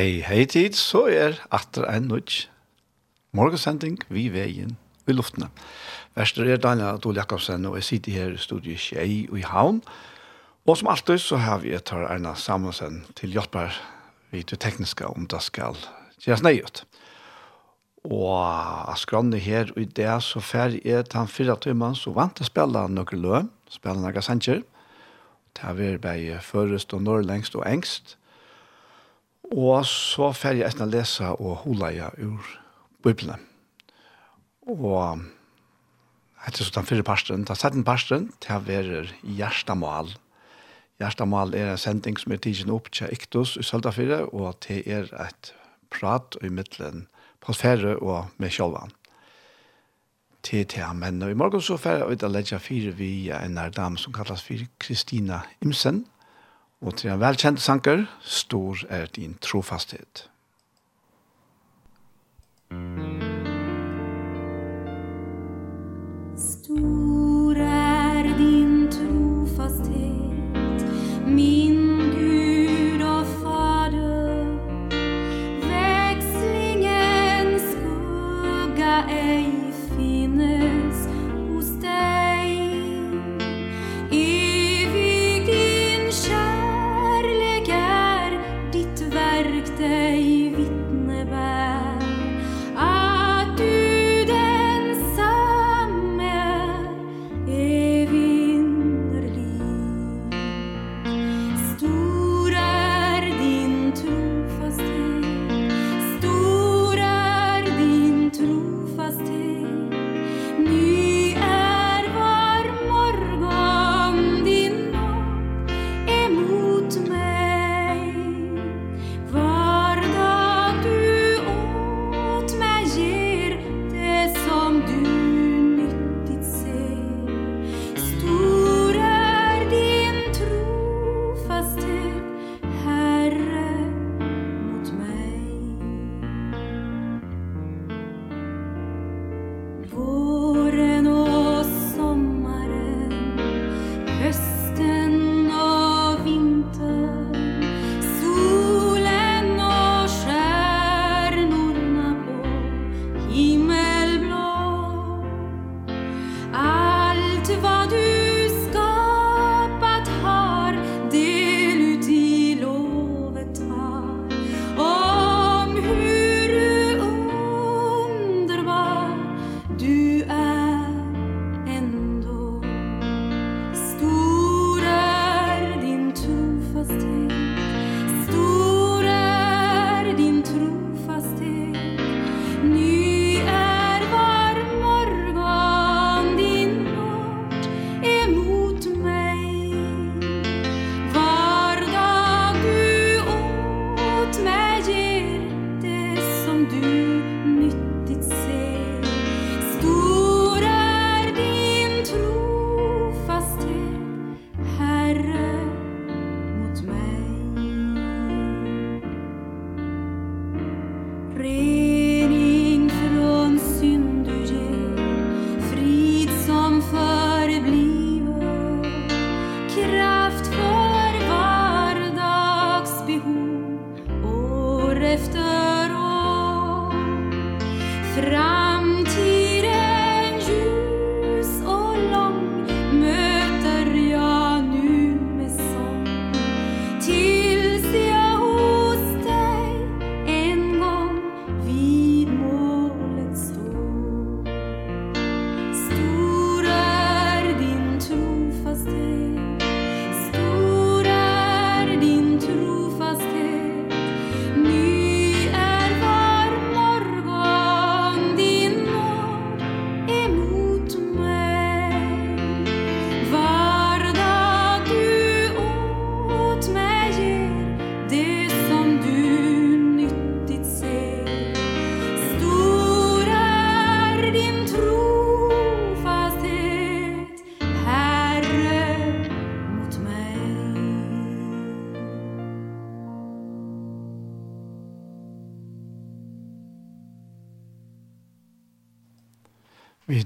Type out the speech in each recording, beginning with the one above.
Hei, hei tid, så er atter en nødj. Morgensending, vi veien, vi luftene. Værster er Daniel Adol Jakobsen, og jeg sitter her i studiet Kjei og i Havn. Og som alltid så har vi et her Erna Samuelsen til Jotberg, vi til tekniske om det skal gjøres nøyet. Og skrønne her, og i det så ferdig er han fire timen, så vant jeg spille noen løn, spille noen sanger. Det har vært bare først og norrlengst og engst. Og så fer jeg etter å lese og hula jeg ur Bibelen. Og etter sånn den fyrre parsten, da setten parsten, til å være hjertemål. Hjertemål er en sending som er tidsen opp til Iktus i Søltafire, og til er et prat i midtelen på Færre og med Kjolvan. Til til han menn. Og i morgen så fer jeg ut og legger fire vi en nær dame som kalles for Kristina Imsen, Og til en velkjent sanger, stor er din trofasthet. Stor er din trofasthet, min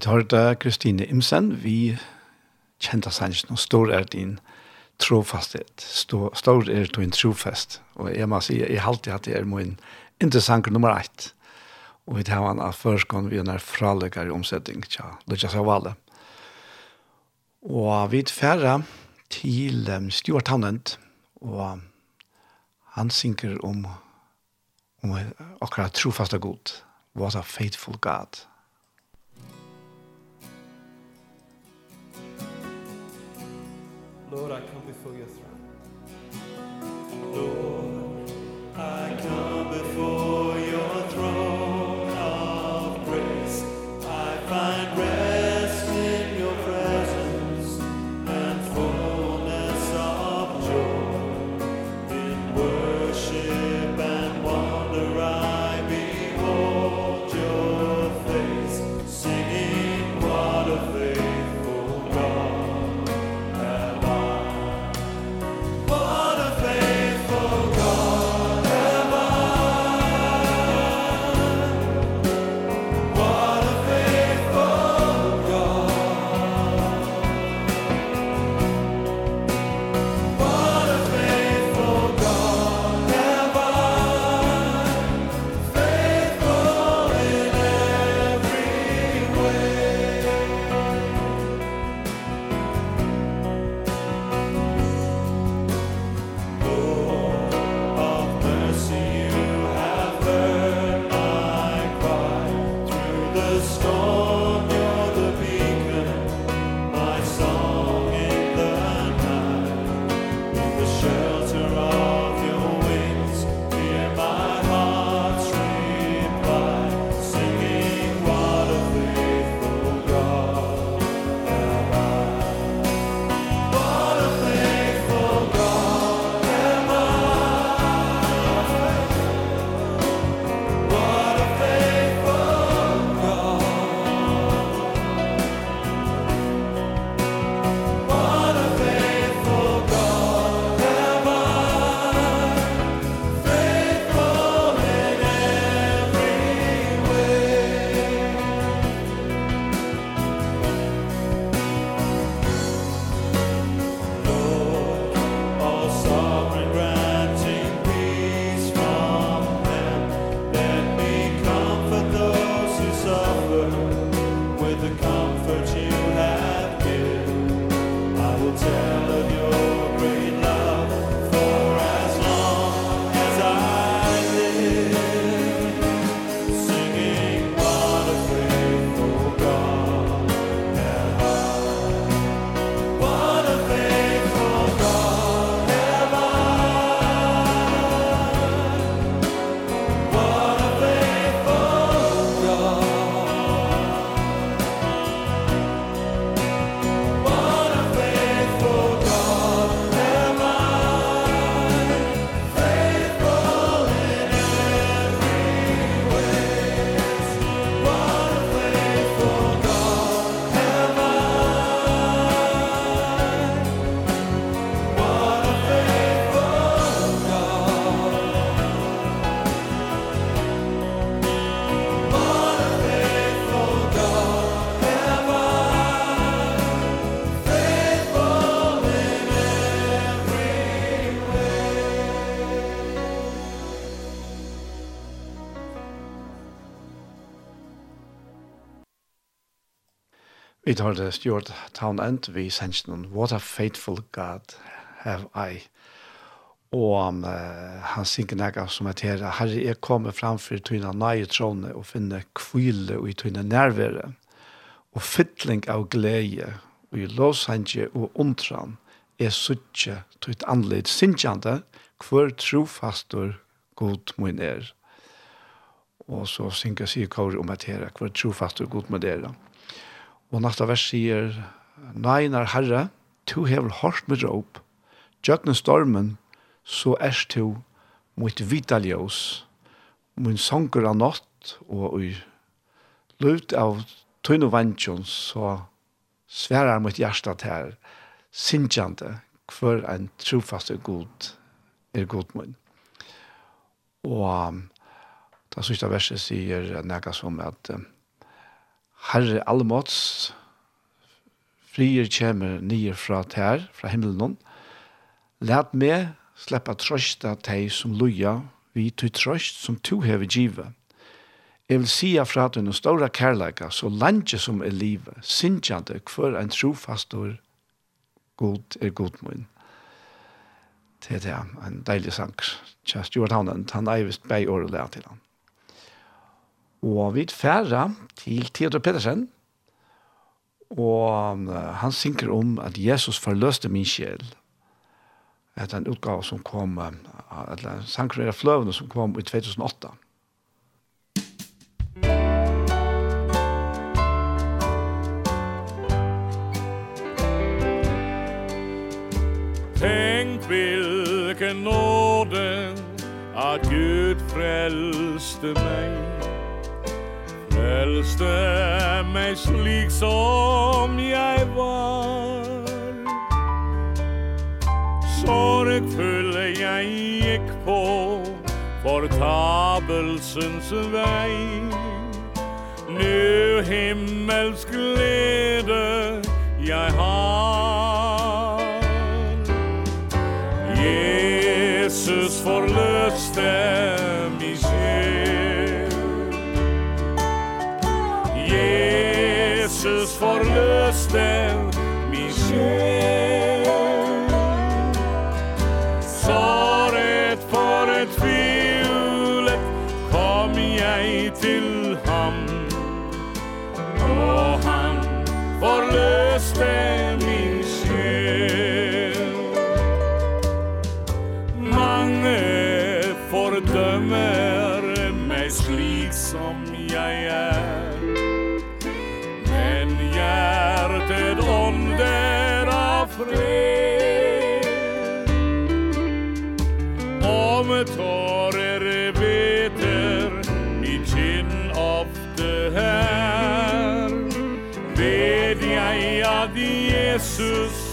Vi tar da Kristine Imsen, vi kjente sannsyn og stor er din trofasthet, stor er din trofast. Og jeg må si, jeg halte at det er min interessant nummer ett. Og vi tar han av førskånd vi er fraleggere omsetning ikke så Savale. Og vi tfæra til um, Stuart Tannent, og han synker om, om akkurat trofaste god, What a faithful God. Lord, I come before your throne. Lord, Vi tar det stjort Town End, vi sender noen What a faithful God have I. Og um, han synger nega som er her Herre, jeg kommer framfor tøyna nøye trådene og finner kvile og i tøyna nærvere og fytling av glede og i lovsanje og undran er suttje tøyt anleit sinjande hver trofastor god mun er. Og så synger sier kåre om at her hver trofastor god mun er. Og Og næsta vers sier, Nei, nær herre, tu hever hårst med råp, Gjøkne stormen, så erst tu mot vitaljøs, min sanger av natt, og i løvd av tøyne vantjon, så sverar mot hjertet her, sinjande, hver en trofaste god er god mun. Og um, da sista verset sier nega som at um, Herre allmåts, frier kjemer nye fra tær, fra himmelen. Læt meg sleppa trøsta teg som loja, vi tu trøst som tu hever givet. Jeg vil sia fra den store kærleika, så landje som er livet, sinjande hver en trofastor god er god mun. Det er en deilig sang. Kjæst Johan Hannen, han er vist bei året til han. Og vi færre til Theodor Pedersen, og han synker om at Jesus forløste min sjel. Det er en utgave som kom, eller sankrere fløvene som kom i 2008. Tänk vilken nåde att Gud frälste mig visste mig slik som jeg var. Sorgfull jeg gikk på fortabelsens vei. Nu himmels Jesus.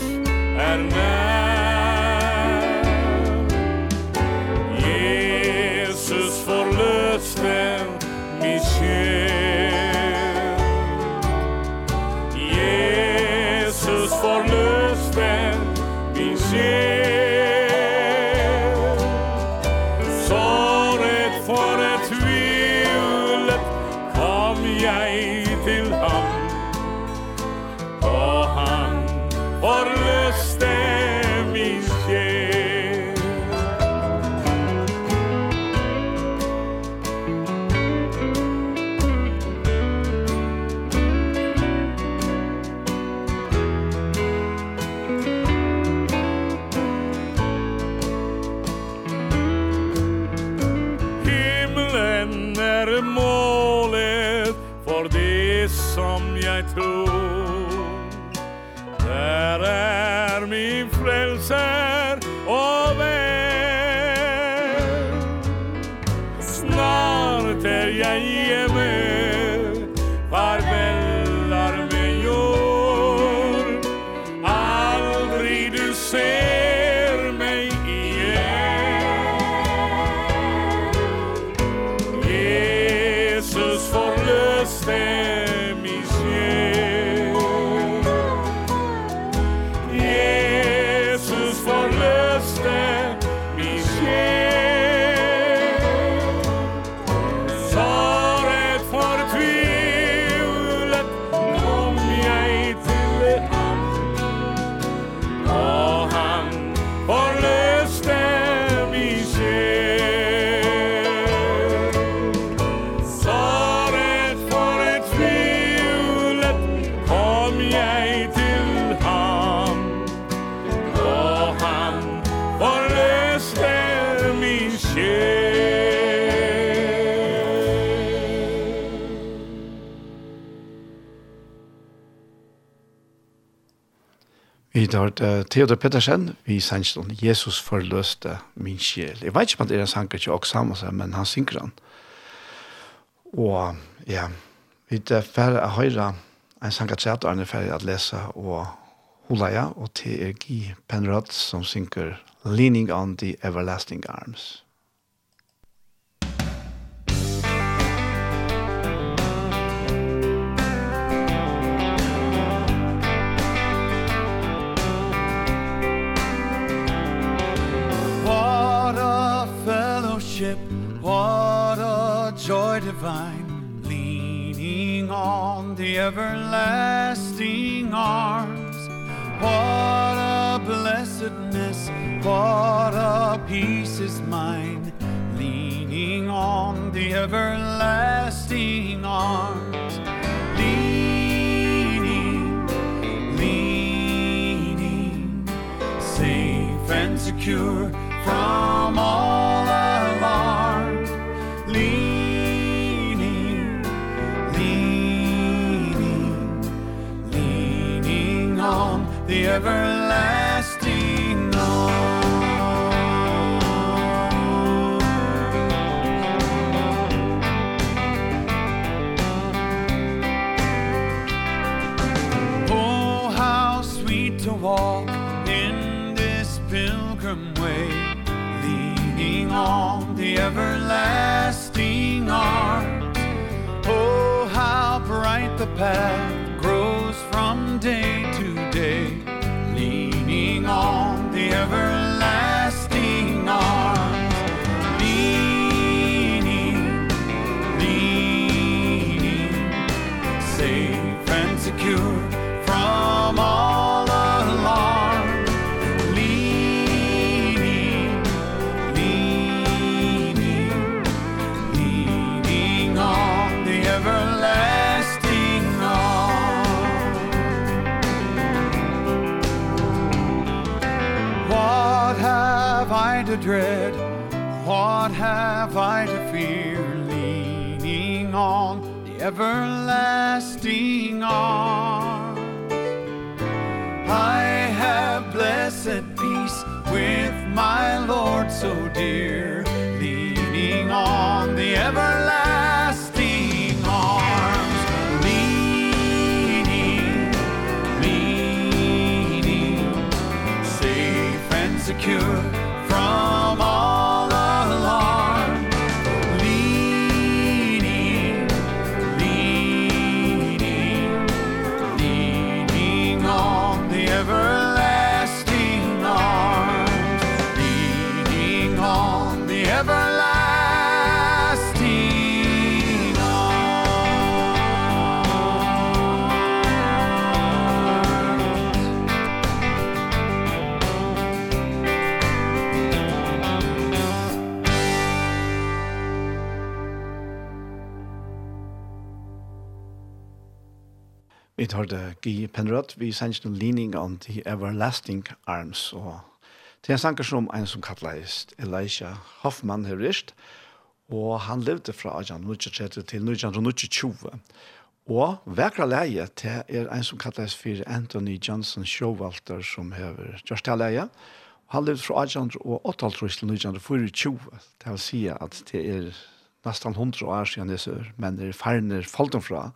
hørt uh, Theodor Pettersen i sangstånd «Jesus forløste min sjel». Jeg vet ikke om det er en sanger til Oksamo, men han synger han. Og ja, vi er ferdig å høre en sanger til at han er ferdig å lese og hula ja, og til er Guy Penrod som synger «Leaning on the Everlasting Arms». joy divine leaning on the everlasting arms. What a blessedness what a peace is mine leaning on the everlasting arms. Leaning leaning safe and secure from all the everlasting arms Oh how sweet to walk in this pilgrim way leaning on the everlasting arms. Oh how bright the path grows from day ever. dread. What have I to fear? Leaning on the everlasting arms. I have blessed peace With my Lord so dear. Leaning on the everlasting arms. Leaning, leaning. Safe and secure all vid har det Guy Penrod, vi sender noen leaning on the everlasting arms, og det er en sanger som en som kalles Elisha Hoffman her rist, og han levde fra 1830 til 1920, og vekra leie til er en som kalles for Anthony Johnson Showalter, som hever Josh Taleie, Han levde fra 1838 til 1924, det vil si at det er nesten 100 år siden disse menn er ferner falt fra,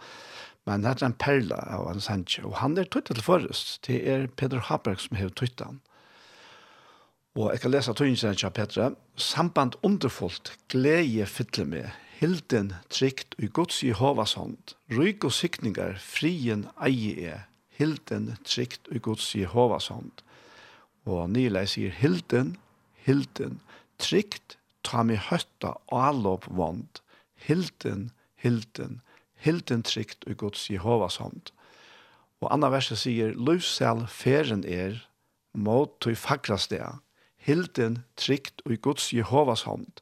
Men det er en perla av en sannsje, og han er tøytet til forrest. Det er Peter Haberg som har tøytet han. Og jeg kan lese tøyningsen av Petra. Samband underfullt, glede fylle med, hilden trygt og gods i hovas hånd, Ryk og sykningar, frien eie er, hilden trygt og gods i hovas hånd. Og Nilei sier hilden, hilden, trygt, ta mi høtta og allop vond, hilden, hilden, hilden trygt i Guds Jehovas hånd. Og andre verset sier, Løvsel feren er, mot tog fagraste, hilden trygt i Guds Jehovas hånd.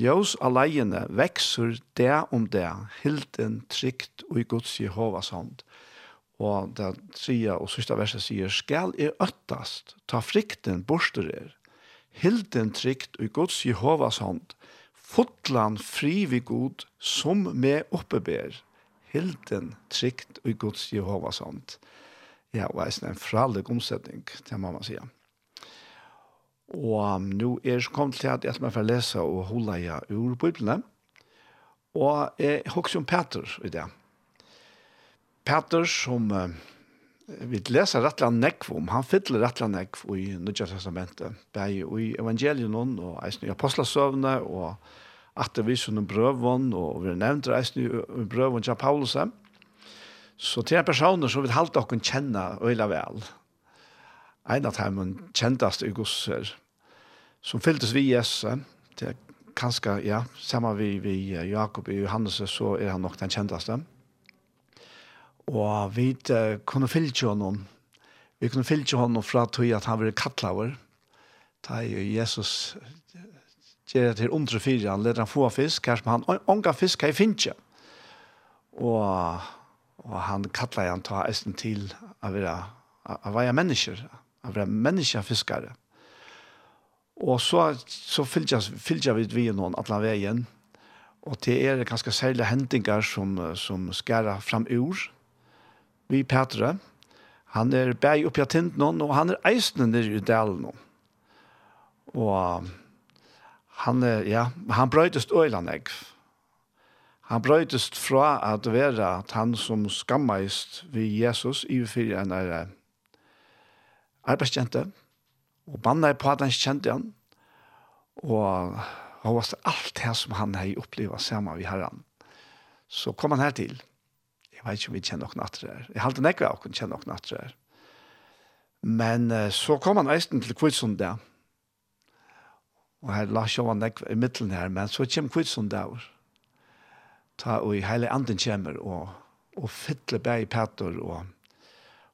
Ljøs alene vekser det om det, hilden trygt i Guds Jehovas hånd. Og det sier, og sista verset sier, skal er øttast, ta frikten borster er, hilden trygt i Guds Jehovas hånd, fotlan fri vi god som med oppeber hilden trygt og i Guds Jehovas ånd. Ja, og det er en frallig omsetning, det må man sige. Og um, nå er det kommet til at jeg skal få lese og holde jeg ur Bibelen. Og jeg husker om Peter i det. Peter som eh, vi leser rettelig nekv om, han fyller rett rettelig nekv i Nødja Testamentet, bare i evangelien og eisen i apostlesøvne og at det viser noen brøvån, og vi nevnte reisen i brøvån til Paulus. Så til personer som vil halte dere kjenne øyla vel. En av dem kjentast i gosser, som fylltes vi i Jesu, til kanskje, ja, sammen vi, vi Jakob i Johannes, så er han nok den kjenteste. Og vi uh, kunne fylle honom, vi kunne fylle honom fra tog at han ville kattlaver, da Jesus gjør det til under fire, han leder han få fisk, her som han ånga fisk her i Og, og han kattler han ta esten til å være, å være mennesker, å være menneskefiskere. Og så, så fylgjer vi vi noen alle veien, og det er ganske særlige hendinger som, som skærer fram ur. Vi Petre, han er bæg oppi av tinten, og han er eisende nere i delen. Og han, ja, han brøytest øylandegg. Han brøytest fra at være at han som skammeist ved Jesus i fyrir en er arbeidskjente, og banna på at han kjente han, og han var alt det som han hei opplevd sammen ved herren. Så kom han her til. Jeg vet ikke om vi kjenner noen atre her. Jeg halte nekve av å kjenne noen atre her. Men så kom han eisen til Kvitsund der, Og her la sjå han i middelen her, men så kjem kvitsund der. Ta og i heile anden kjemmer, og, og fytle bæg i Petter, og,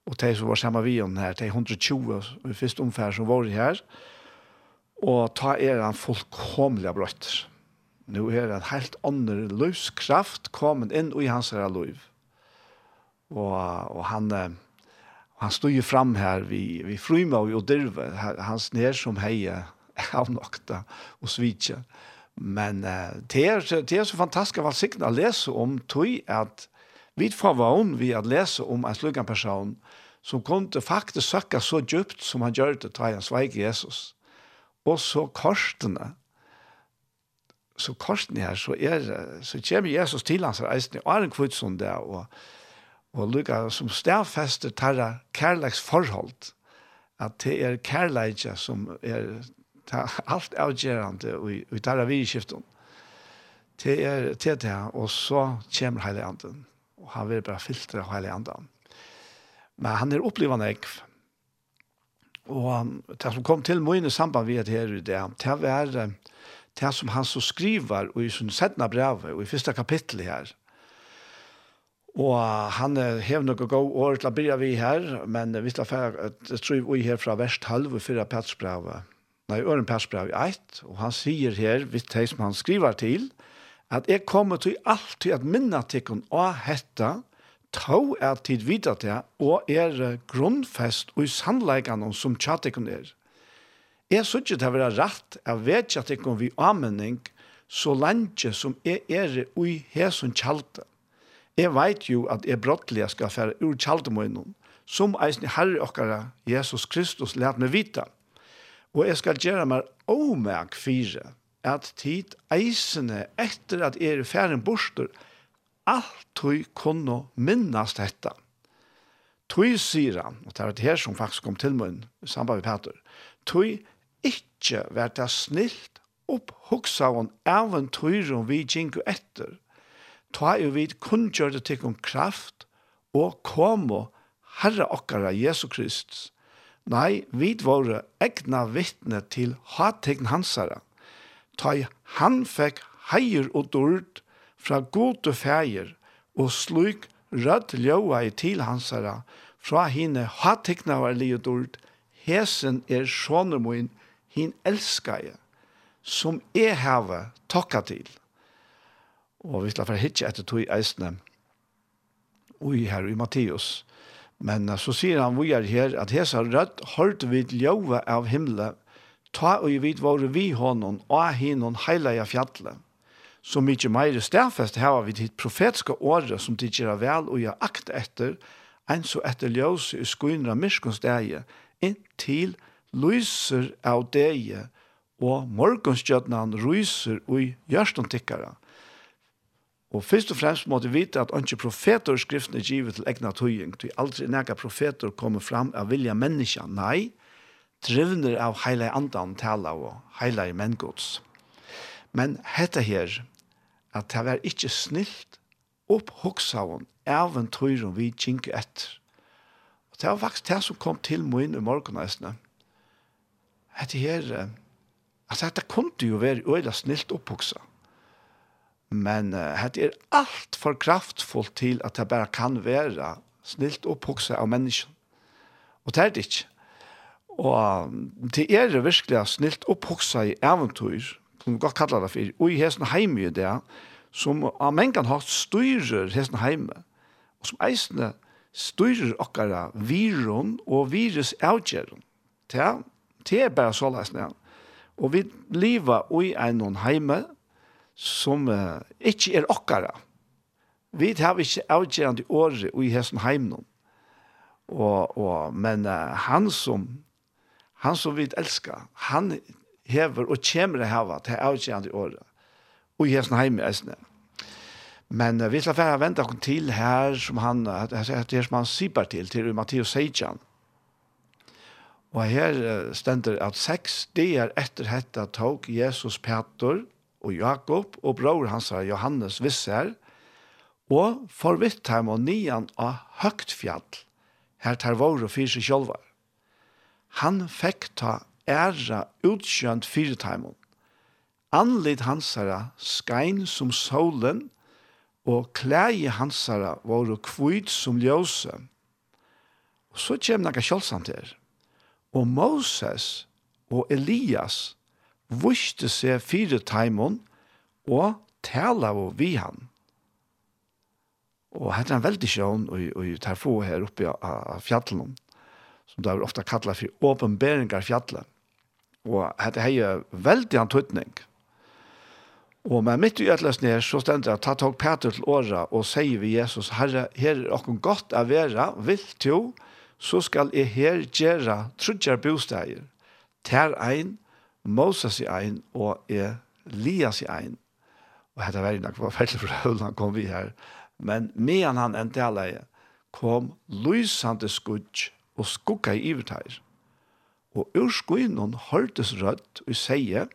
og de som var samme vi om her, de 120 i første omfær som var her, og ta er han fullkomlig brøtter. Nå er han helt andre løskraft kommet inn i hans her liv. Og, og han, han stod jo fram her, vi, vi frymer og dirve, hans ned som heier, avnokta og svitja. Men uh, det, er, det er så fantastisk av sikten å lese om tog at vi får vann vi at lese om en slik person som kunne faktisk søkke så djupt som han gjør det til han sveik Jesus. Og så korsene, så korsene her, så, er, så kommer Jesus til hans reisende, og er en kvitt som det, og, og lykke som stedfester tarra kærleiks forhold, at det er kærleikja som er ta allt avgörande och vi tar av i skiften. Det är det där och så kommer hela anden och han vill bara filtra hela anden. Men han är upplevande ek. Och han, det som kom till mig i samband med det här det det var det som han så skriver och i sin sättna brev och i första kapitlet här. Og han hev noe gå år til å begynne vi her, men vi skal få et strøy i her fra verst halv og fyra petsbrevet nei, Øren Persbrev 1, og han sier her, vidt det som han skriver til, at jeg kommer til alltid at minne tikkun å hetta, tå er tid videre til, og er grunnfest og i sannleggene som tjattikken er. Jeg synes ikke det vil være rett av vedtjattikken vi anmenning, så lenge som jeg er i hæsen kjalte. Jeg vet jo at jeg brottelig skal fære ur kjalte som eisen herre okkara Jesus Kristus lærte meg vite. Og jeg skal gjøre meg omæk fire, at tid eisene etter at er færen borster, alltid kunne minnes dette. Tøy sier han, og det er det her som faktisk kom til munn, i samband med Peter, tøy ikke vært det snilt opp hoksa hon even tøyren vi gikk etter. Ta jo vid kunngjør det til om kraft, og kom herra herre okkara Jesu Kristus, Nei, vi var egna vittne til hattekn hansara. Ta han fekk heier og dord fra gode feir, og sluk rødt ljøa i til hansara, fra hine hattegna var lige dord, hesen er sjånemoin, hin elskaje, som jeg hava tokka til. Og vi slår for hitje etter tog eisne, ui her i Matteus, Men uh, så sier han vi er her at hesa rødt hørt vi ljøve av himmelen ta og vi vid våre vi hånden og hinom heilige fjallet. Så mykje meire stedfest hava vi ditt profetiske året som de gjør vel og gjør akt etter, enn så etter ljøs i skoinra myrskons deg, inntil lyser av deg, og morgonskjøtnan ryser og gjørståntikkere. Og først og fremst måtte vi vite at ikke profeter skriftene givet til egna tøying. til aldri nægge profeter kommer fram av vilja menneska. Nei, drivner av heile andan tala og heile menngods. Men hette her, at det var ikke snilt opphoksaven av en tøyrum vi kjink etter. Og det var faktisk det som kom til min i morgenestene. Hette her, at dette kunne jo være øyla snilt opphoksaven Men uh, det er alt for kraftfullt til at det bare kan være snilt opphokse av mennesken. Og det er det ikke. Og det er det virkelig snilt opphokse i eventyr, som vi godt kallar det for, og i hesten heime i det, som av mengan har styrer hesten heime, og som eisene styrer okkara virun og virus avgjeren. Det er, det er bare så leisne. Og vi lever i en heime, som uh, ikke er okkara. Vi har ikke avgjørende året i hesten heimen. Og, og, men uh, han som han som vi elskar, han hever og kommer å hava til avgjørende året og i hesten heimen. Eisne. Men uh, vi skal være vente oss til her som han, her, her som han sier til, til Matteus Seidjan. Og her uh, stender at seks dager etter dette tok Jesus Peter, og Jakob og bror hans Johannes Visser, og forvitt ham og nian av høgt fjall, her tar våre fyrir sjolvar. Han fekk ta æra utskjønt fyrir heim. Anlid hansara skein som solen, og klæje hansara våre kvitt som ljøse. Og så kjem nekka kjølsant her. Og Moses og Elias vuste seg fire taimon og tala og vi han. Og hette han veldig sjøen og, og, tar få her oppe av fjallen, som det er ofte kallet for åpenberingar fjallet. Og hette hei veldig antutning. Og med mitt i ætlesen her, så stender jeg, ta tog Peter til åra og sier vi Jesus, Herre, her er okkur godt av vera, vil to, så skal jeg her gjøre trudjar bosteier. Ter ein, Moses i ein og Elias i ein. Og hette veldig nok, var veldig forhøyld han kom vi her. Men medan han endte alle kom lysande skudj og skugga i ivertær. Og ur skuinen hørtes rødt og sier,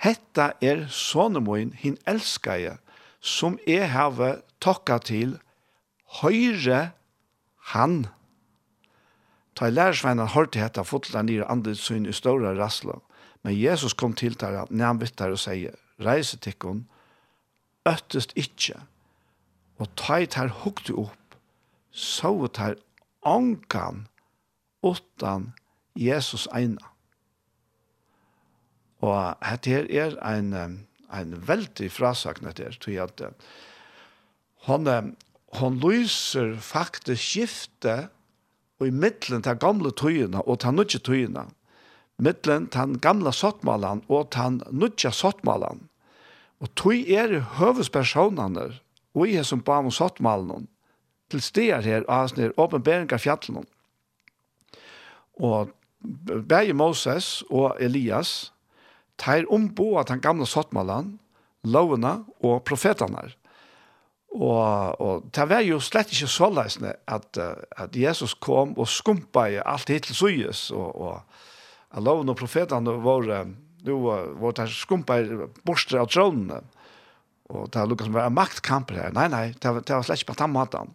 Hetta er sonemoin hin elskaje, som er have tokka til høyre han. Ta i lærersveinan hørte hetta fotla nir andre syn i ståra rasla. Men Jesus kom til der at han vittar og sier, reise tikkun, øttest ikkje, og teit her hukte opp, sovet her ankan, utan Jesus eina. Og dette her er en, en veldig frasakne etter, tror jeg at han, han lyser faktisk skiftet og i middelen til gamle tøyene og til nødje tøyene, mittlen den gamla sottmalan og den nutja sottmalan. Og tøy er høvespersonene og i hesson bam og sottmalen til steder her av sånne åpenbering av fjallene. Og Berge Moses og Elias tar ombo at han gamla sottmalan, lovene og profetene. Og, og det var jo slett ikke så leisende at, at Jesus kom og skumpa i alt hittil syes og, og at loven og profetene var, nu var det skumpa borster av trådene. Og det lukket som var en maktkamp her. Nei, nei, det var, det var slett ikke på den måten.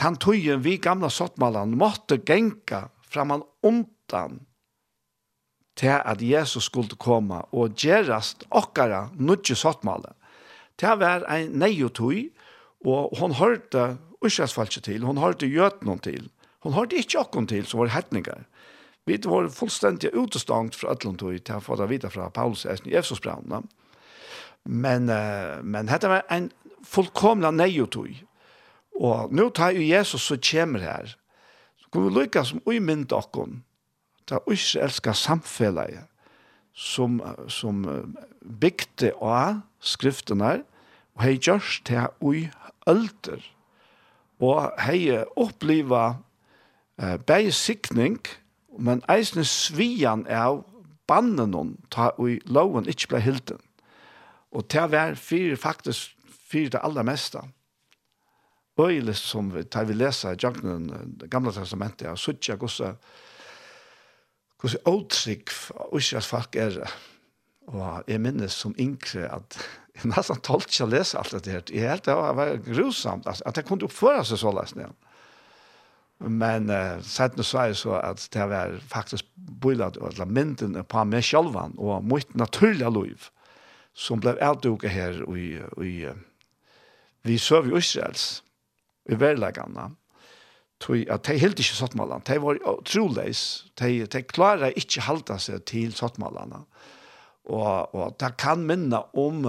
Den tøyen vi gamla sottmalene måtte genka framan undan til at Jesus skulle komme og gjerast okkara nudje sottmale. Det var en neiotøy, og hon hørte uskjelsfalske til, hon hørte gjøtnån til. Hon hørte ikke okkon til, som var hetninger. Vi var fullstendig utestangt fra Atlantøy til å få det videre fra Paulus i Efsosbrandene. Men, uh, men dette var en fullkomna nøyotøy. Og nå tar jo Jesus som kommer her. Så kan vi lykke som umynd dere. Det er israelska samfunnet som, som bygde av skriftene og hei gjørs til ui ølter. Og hei oppliva uh, eh, sikning og men eisne svian av bannen hon ta ui loven ikkje blei hilden. Og ta vær fyr faktisk fyr det aller mesta. Øyelig som vi, tar vi lesa i det gamle testamentet, og suttja gossa hvordan åtrykk Israels folk er Og jeg minnes som inkre at jeg nesten tålte ikke å lese alt det her. Jeg helt det var grusomt, at jeg kunne oppføre seg så løsning. Men uh, sett nu så er så at det var faktisk bøylet og at mynden på meg selv og mitt naturlige liv som ble avduket her i, i vi søv i Israels i verlegene tog at de helt ikke sattmålene. De var troleis. De, de klarer ikke halte seg til sattmålene. Og, og det kan minne om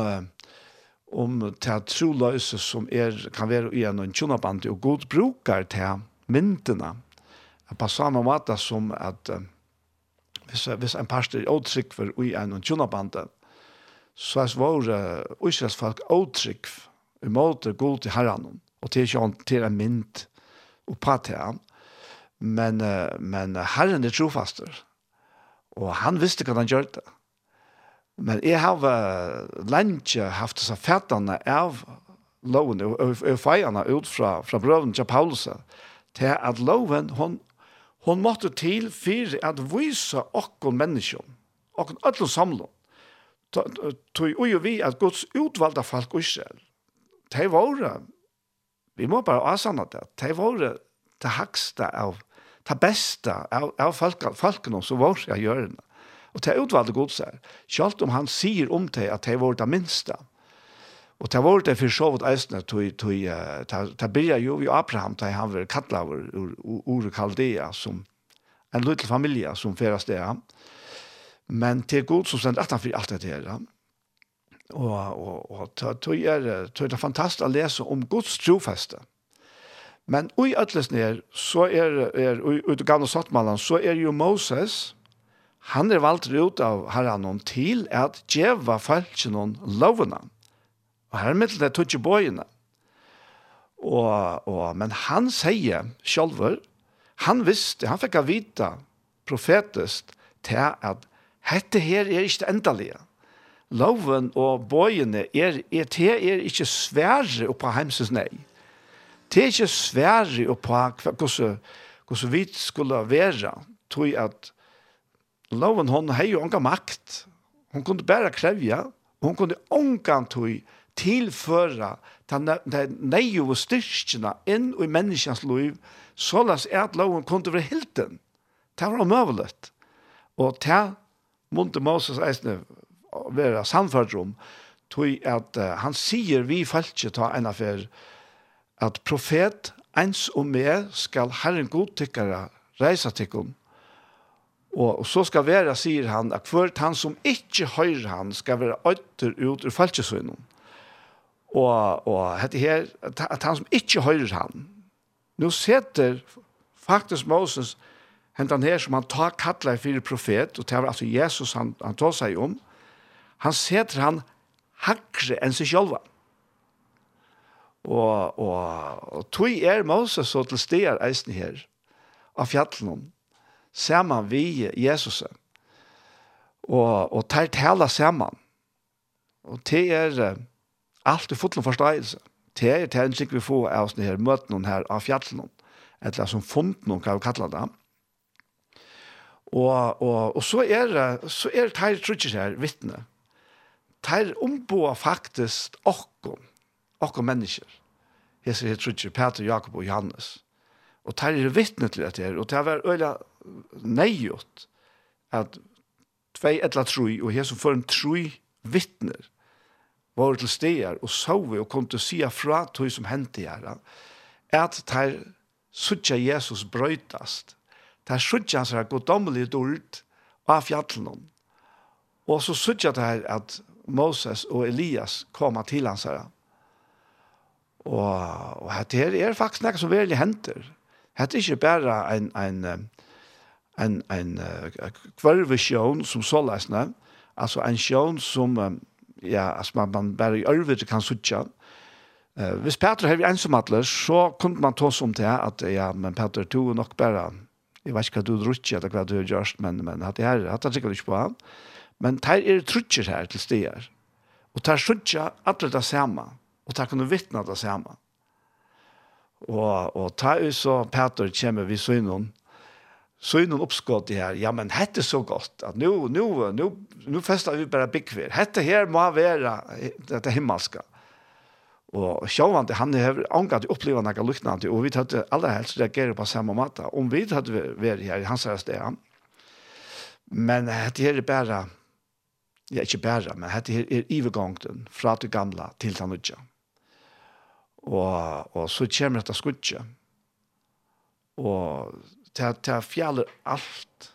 om det troløse som er, kan være i en tjonaband og god brukar til myndene på samme måte som at um, hvis, hvis en pastor er åtrykk for i en og tjunabande, så er våre uisraelsfolk åtrykk i måte god til herren, og til til en mynd og på til ham. Men, men herren er trofaster, og han visste hva han gjør det. Men jeg har lenge haft disse fætene av loven, og, og, og feierne ut fra, fra brøven til Paulus, til at loven, hon, hon måtte til for at vise okken mennesker, okken alle samlet, tog jo vi at Guds utvalgte folk og Israel, de var, vi må bare avsanne det, de var det hakste av, det beste av, av folken, folkene som var seg gjørende. Og det utvalgte Guds her, selv om han sier om det at de var det minste, Og det var det for så vidt eisene, det blir jo i Abraham, da han var kattlet over Ure Kaldea, som en liten familie som færes sted. Men til god som sender at han for alt det her. Og, og, og det er, det fantastisk å lese om Guds trofeste. Men i ætles ned, så er, er i av gamle sattmannen, så er jo Moses, han er valgt ut av herren til at djeva falskjennom lovene. Mm Og her middel det tog ikke bøyene. Og, og, men han sier selv, han visste, han fikk vita profetisk til at dette her er ikke endelige. Loven og bøyene er, er, det er ikke svære oppå hemses nei. Det er ikke svære oppå hvordan, hvordan vi skulle være, tror at loven hon har jo onka makt. Hon kunde bare krevja, og hon kunde onka tog tilføre den nøye og styrkene inn i menneskens liv, så la oss at loven kunne være hilden. Det var omøvelig. Og det måtte Moses eisne være samført om, tog at uh, han sier vi falskje ta en affær, at profet ens og med skal Herren godtykkere reise til Og, og så skal være, sier han, at hvert han som ikke høyre han skal være øyter ut ur falskjesøgnen og, og hette her, at han som ikke høyrer han, nå setter faktisk Moses hentan her som han tar kattler fyrir profet, og det var altså Jesus han, han tar seg om, han setter han hakre enn seg selv. Og, og, og tog er Moses så til steder eisen her, av fjallen, saman vi Jesus, og, og tar tala saman. Og det er, Alt er fullom forståelse. Det er det en vi får av sånne her møtene her av fjallene, eller som fondene kan vi kalle det. Og, og, og så er det, så er det her trutjes her, vittne. Det omboer faktisk okkom, okkom mennesker. Hese her trutjes, Peter, Jakob og Johannes. Og det er vittne til dette her, og det er veldig nøyot at tvei etla trui, og hese for en trui vittner var til steder og så vi og kom til å si fra tog som hendte her, at der suttje Jesus brøytast, der suttje hans her goddommelige dult av fjallene, og så suttje det her at Moses og Elias koma til hans her. Og, og dette her er faktisk noe som virkelig henter. Dette er ikke bare en, en, en, en, en kvarvisjon som så løsne, altså en sjøen som um, ja, altså man, man bare i ørvete kan suttja. Uh, hvis Peter har en som atler, så kunne man ta som til at ja, men Peter, to nok bare, jeg vet ikke hva du drutje, eller hva du har gjort, men, men at det her, at han sikkert ikke på han. Men der er trutter her til stier. Og der suttja atler det samme, og der kunne vittne det samme. Og, og der er så Peter kommer vi så innom, så uppskott det här. Ja men hette så gott att nu nu nu nu festar vi bara bikvir. Hette här må vara det himmelska. Och sjåvande han har angat uppleva några liknande och vi hade alla helst reagerar på samma matta. Om vi hade varit här i hans röste. Men det här är bara ja inte bara men det här är övergången från det gamla till det nya. Och och så kommer det att skutcha. Och ta til fjaller alt.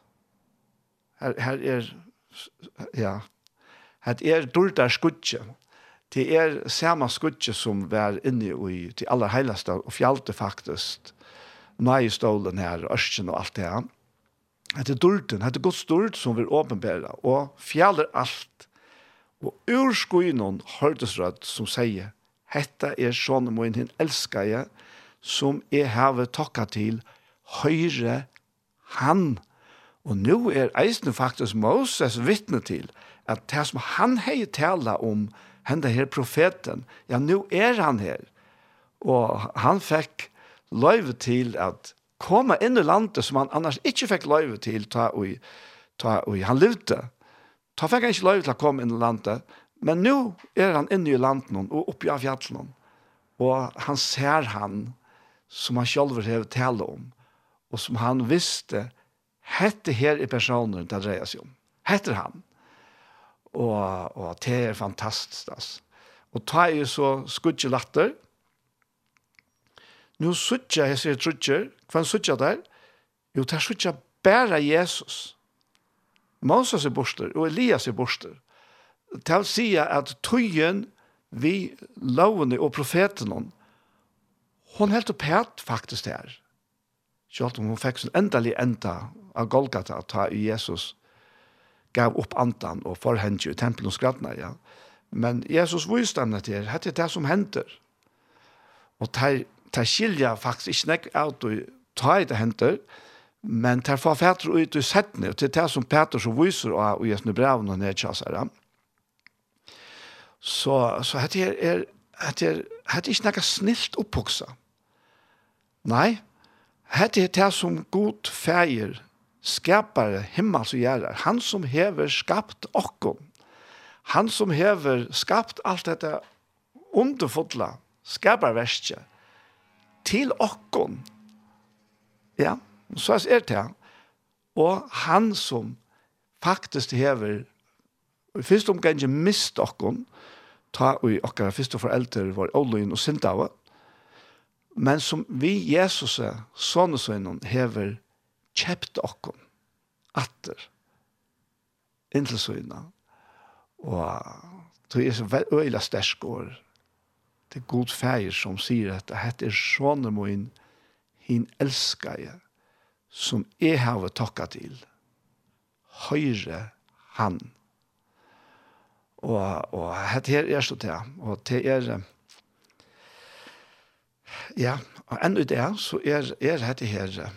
Her, her er, ja, her er dårdar skudje. Det er samme skudje som var inne i, til aller heilaste, og fjalte faktisk, majestålen her, ørsken og alt det her. Det er dården, det er gott stolt som vil åpenbære, og fjaller alt. Og ur skuinen hørtes rødt som sier, Hetta er sånn må en hin jeg, som jeg har takka til, og høyre han. Og nå er eisen faktisk Moses vittne til at det som han har tala om, henne her profeten, ja, nå er han her. Og han fikk løyve til at komme inn i landet som han annars ikke fikk løyve til ta og, ta og han levde. Ta fikk han ikke løyve til å komme inn i landet, men nå er han inne i landet noen, og oppe av fjallet noen. Og han ser han som han selv har tale om og som han visste, hette her i personen det dreier seg om. Hette han. Og, og det er fantastisk. Altså. Og ta er jo så skudje latter. Nå sutja jeg sier trutjer. Hva er sutja der? Jo, det er sutja bare Jesus. Moses er borster, og Elias er borster. Det vil si at tøyen vi lovene og profeten hon helt opp helt faktisk det her. Selv om hun fikk sin endelig enda av Golgata at ta i Jesus gav opp andan og forhendje i tempelen skradna, ja. Men Jesus viste dem her, det er det som henter. Og det er skilja faktisk ikke nek av å ta i det henter, men det er for fætter ut i settene, og det er det som Peter så viser av i Jesu brev og det er Så, så det er, det er, det er ikke nek snilt opphoksa. Nei, Hette er det som god feir, skapare himmels og gjerrar, han som hever skapt okkom, han som hever skapt alt dette underfodla, skaparverskje, til okkom. Ja, så er det Og han som faktisk hever, i første omgang mist okkom, ta og okkara første foreldre var Oloin og Sindava, men som vi Jesus er, sånne sønnen, hever kjept okkom, atter, inntil sønnen. Og det er så øyla stersk år. Det er god feir som sier at det er sånne min, hin elskar jeg, som jeg har takka til. Høyre han. Og, og dette er så til, og det er, Ja, og enda ut er, så er, er dette her,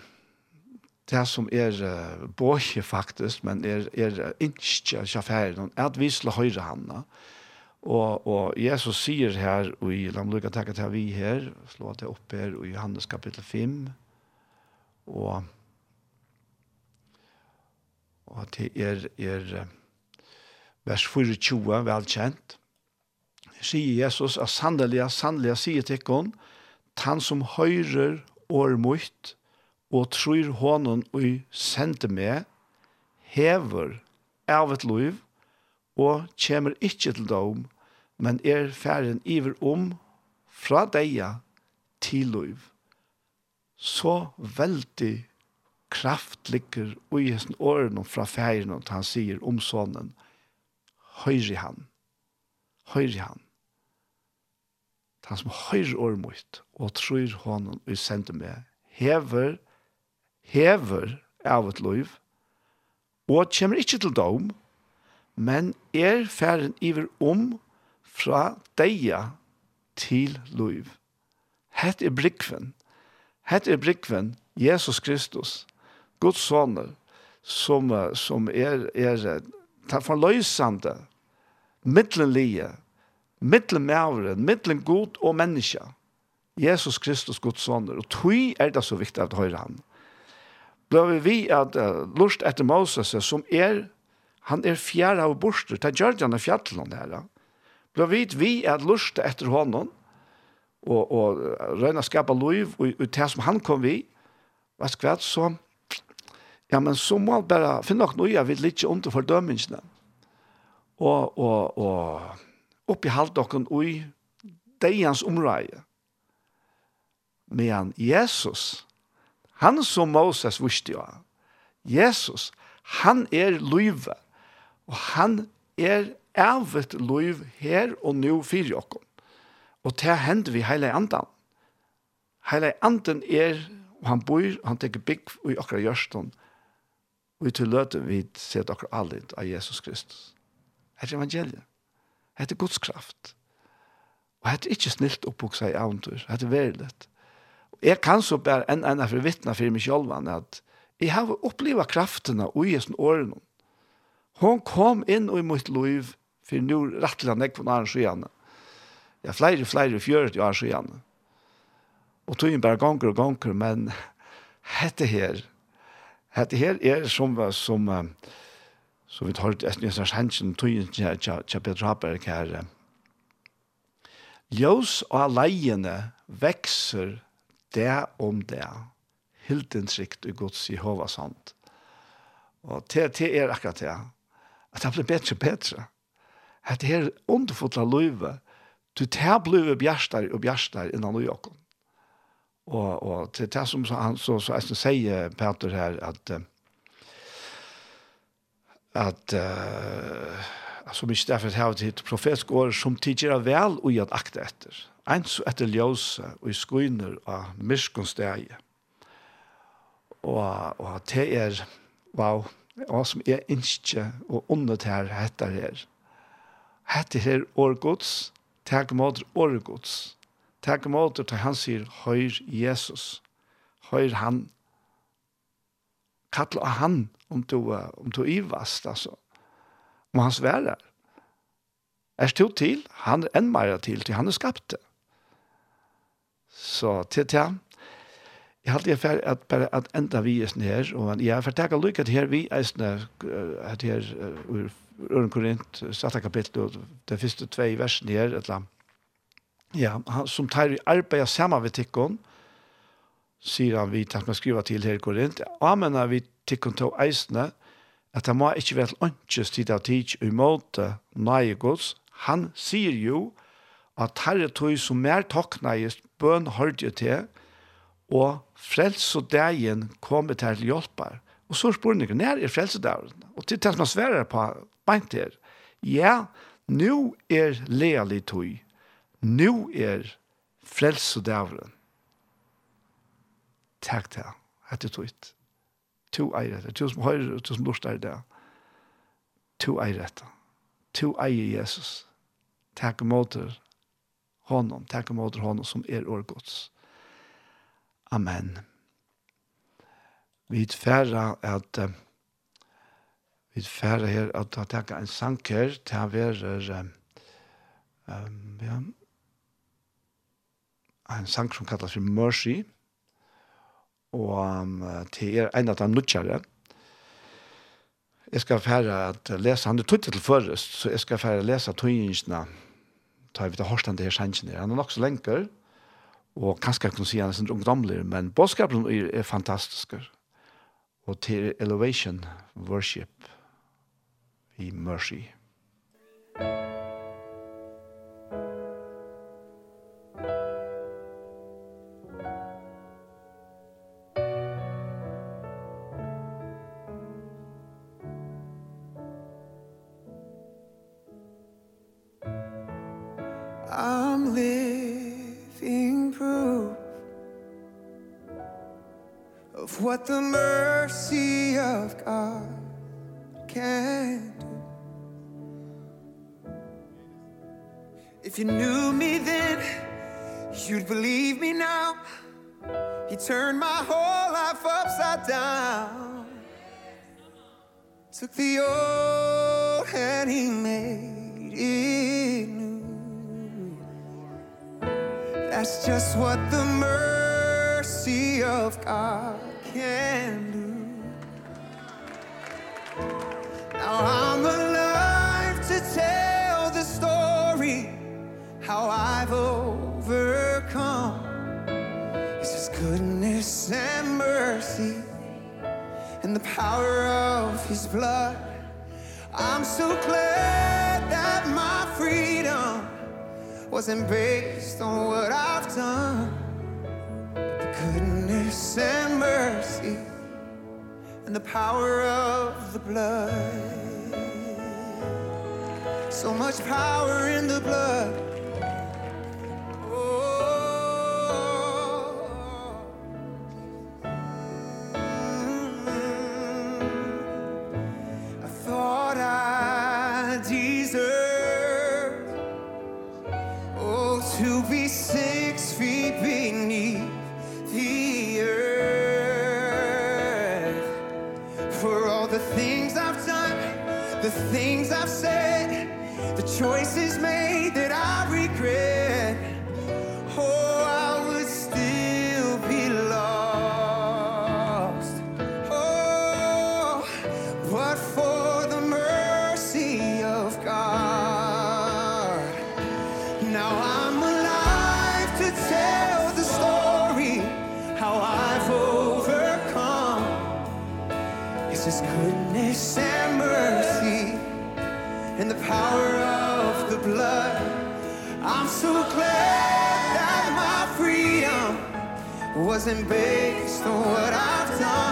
det som er uh, båkje faktisk, men er, er ikke sjåfæren, er at vi slår høyre henne. Og, og Jesus sier her, og i la meg lukke takke til vi her, slå det opp her i Johannes kapittel 5, og, og det er, er vers 24, velkjent. Sier Jesus, at sannelig, sannelig sier til henne, han som høyrer år mot, og tror hånden og sender meg, hever av et liv, og kommer ikke til dom, men er ferden iver om fra deia til liv. Så veldig kraft ligger i hesten årene fra ferden, og han sier om sånnen, høyre han, høyre han han som høyr mot, og tror hånden og sender meg, hever, hever av et liv, og kommer ikke til dom, men er færen iver om fra deia til liv. Hett er brikven. Hett er brikven, Jesus Kristus, Guds soner, som, som er, er, er forløsende, middelenlige, mittlen mævren, mittlen god og menneske. Jesus Kristus, Guds sonner. Og tog er det så viktig at høyre han. Bløver vi at uh, lust etter Moses, som er, han er fjerde av borster, til Gjørgen han i fjallet her. Bløver vi at lust etter honom, og, og røyna skapa liv, og, og det som han kom vi, hva skvært, så, ja, men så må han bare finne noe, jeg vil ikke under fordømmelsene. Og, og, og, oppi halvt okken ui deians omræje. Men Jesus, han som Moses visste jo, Jesus, han er løyve, og han er evet løyv her og nå fyrir okken. Og det hender vi heile andan. Heile andan er, og han bor, og han teker bygg i okra gjørstånd, og vi til løte vi ser okra allit av Jesus Kristus. Her er evangeliet. Hette Guds kraft. Og hette ikke snilt oppvoksa i avntur. Hette verilet. Jeg kan så bare enn enn for vittna for meg selv at jeg har opplevd kraftene og i sånne årene. Hon kom inn i mitt liv for nå rettelig han ikke på nærmere skjene. Ja, flere, flere, fjøret i er skjene. Og tog inn bare ganger og ganger, men hette her, hette her er som, som, som Så vi tar ut etter nesten sannsyn tøyen til Peter Haberg her. Ljøs og leiene vekser det om det. Hildensrikt og gods i hovasand. Og det, det er akkurat det. At det blir bedre og bedre. At det er underfotla løyve. Du tar bløyve bjerster og bjerster innan og jokken. Og, og til det som han så, så, så sier Peter her at uh, at uh, som ikke derfor har vi til profetisk år som tidligere vel og gjør akte etter. En så etter ljøse og i skoiner av myrskonsteg. Og, og det er, wow, og som er ikke og ondet her heter her. Hette her årgods, takk mot årgods. Takk mot til han sier, høyr Jesus, høyr han, kattel av han, om du, om du ivast, altså. Om han svärar. Er stod til, han er enn meira til, til han er skapt det. Så til til Jeg halte jeg fer at bare at enda vi er her, og jeg fer takk lykke til her vi er sånn her, at her ur Øren Korint, satte kapittel, og det første tve versene her, et eller annet. Ja, han, som tar i arbeid sammen ved tikkene, sier han vi tatt med skriva til her i Korint, amenna vi tikkun to eisne, at han må ikke være ønskes tid av tid i måte nøyegods. Han sier jo at herre tog som mer toknægist bøn hørte til, og frelse dagen kom til hjelper. Og så spør han, når er frelse dagen? Og til det som han sverer på, beint her, ja, nu er lealig tog, nu er frelse dagen takk til, hette tog To eier etter, to som høyre, to som lort er det. To eier etter. To eier Jesus. Takk måter honom, takk måter honom som er årgods. Amen. Vi færre at vi færre her at ta takk en sanker til å være um, ja, en sank som kallas for Mercy. Mercy og um, til er en av de nødgjere. Jeg skal fære at lese, han er tøttet til først, så jeg skal fære at lese tøyingsene, ta vi til hårstand til her sannsene. Han er nok så lenger, og kanskje jeg kunne si han er sånn ungdomlig, men bådskapen er, er fantastisk. Og til Elevation Worship i Mercy. turned my whole life upside down Took the old and he made it new That's just what the mercy of God power of his blood. I'm so glad that my freedom wasn't based on what I've done. But the goodness and mercy and the power of the blood. So much power in the blood. isn't based on what I've done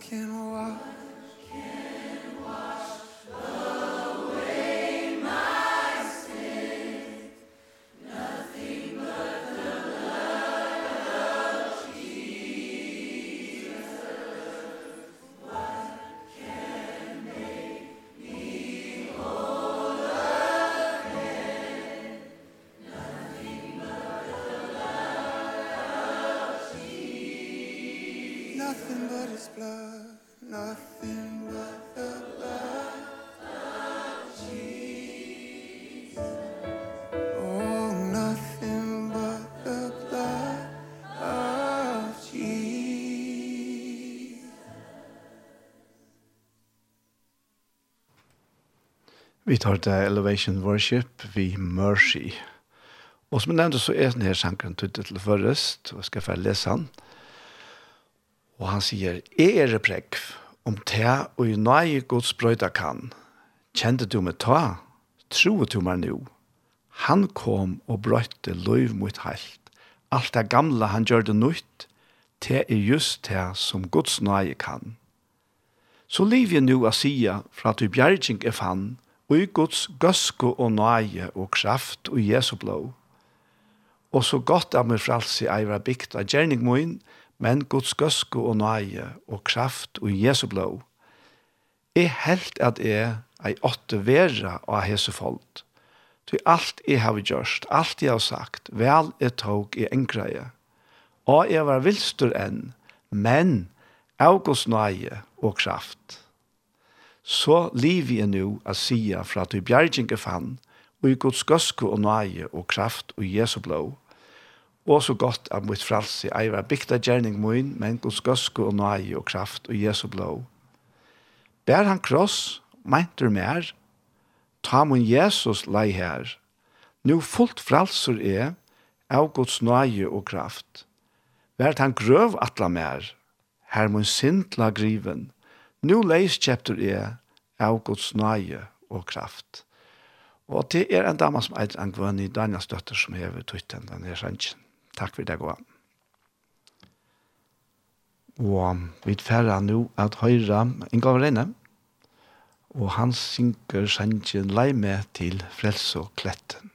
can walk Vi tar det Elevation Worship, vi Mercy. Og som jeg nevnte så er denne sangren tuttet til først, og jeg skal få lese han. Og han sier, «Jeg er prekv, om te og i nøye gods brøyda kan. Kjente du meg ta, troet du meg nå. Han kom og brøyte løyv mot heilt. Alt det gamle han gjør det nytt, te er just te som gods nøye kan. Så liv jeg nå å sige, fra at du bjergjeng er fann, og i Guds gøsko og nøye og kraft og Jesu blå. Og så godt av meg fralse i eivra bygd av gjerning min, men Guds gøsko og nøye og kraft og Jesu blå. Jeg helt at jeg er åtte vera av hese folk. Til alt jeg har gjort, alt jeg har sagt, vel jeg tog i engreie. Og jeg var vilstur enn, men av Guds nøye og kraft så liv jeg nu a sia fra at du bjergjenge fann, og i Guds gøske og nøye og kraft og Jesu blå, og så godt av mitt fralse ei var bygda gjerning min, men Guds gøske og nøye og kraft og Jesu blå. Bær han kross, meintur mer, ta mun Jesus lei her, nu fullt fralser er, av Guds nøye og kraft. Vært han grøv atla mer, her mun sintla griven, Nu leis kjepter er av Guds nøye og kraft. Og det er en dame som eitir angvønn i Daniels døtter som hever tøytten den her. Takk for det gå. Og vi tferra nå at høyra Inga Reine, og han synker sannsjen lei med til frels og kletten.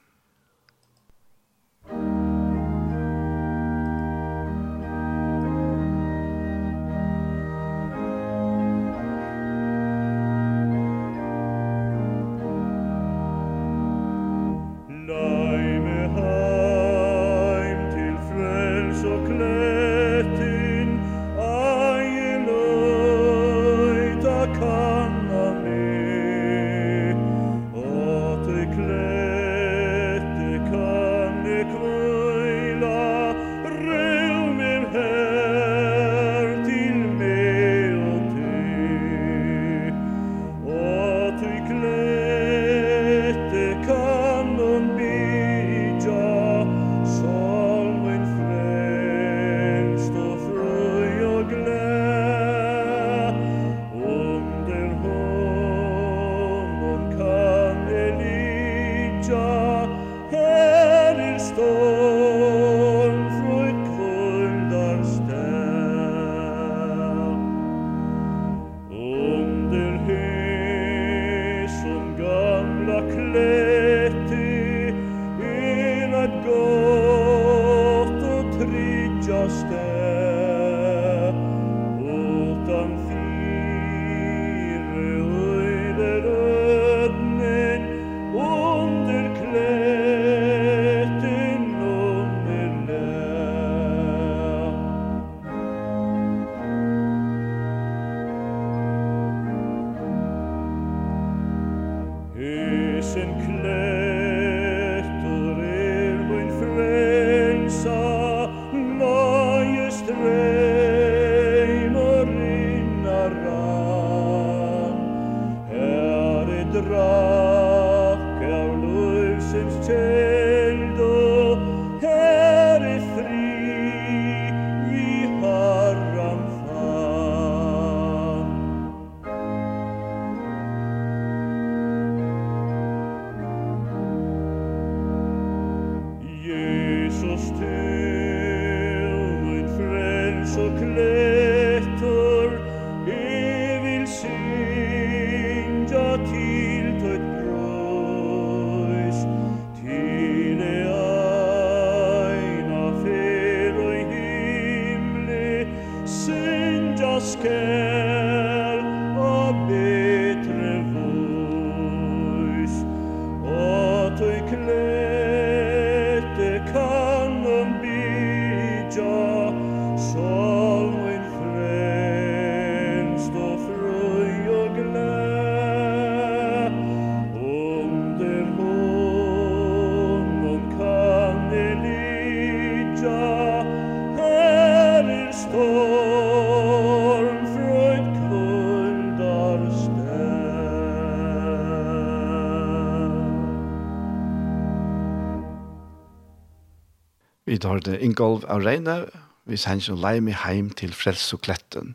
hørte Ingolf av Reine, vi sender en leim i heim til Frels og Kletten.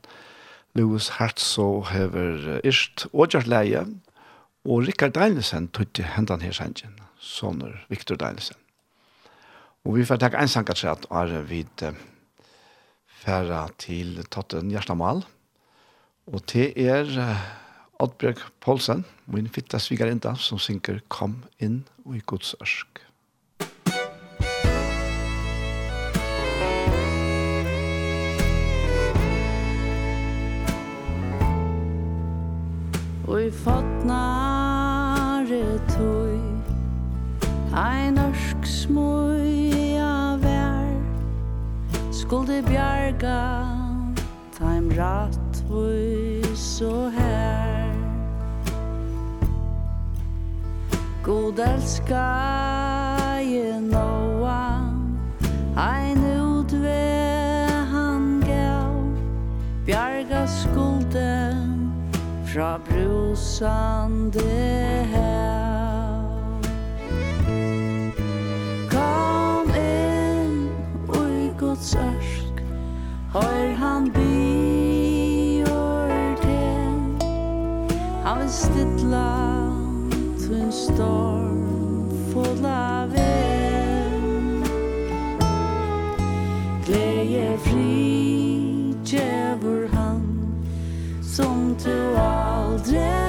Louis Hartso hever Irst og Gjørleie, og Rikard Deinesen tog til hendan her sendjen, sånner Viktor Deinesen. Og vi får takke en sangatræt av vid færa til Totten Gjerstamal, og til er Oddbjørg Poulsen, min fitta svigarinda, som synker «Kom inn og i Guds ørsk». i fotnare tøy Ein norsk smuja vær. Skulde bjarga Taim rattvøy så her. God elskar fra brusande hav Kom inn oi Guds ørsk. Hør han bior til. Han vil stilla tun storm Full av vind. Gleie fri Djevor han Som tu har aldrig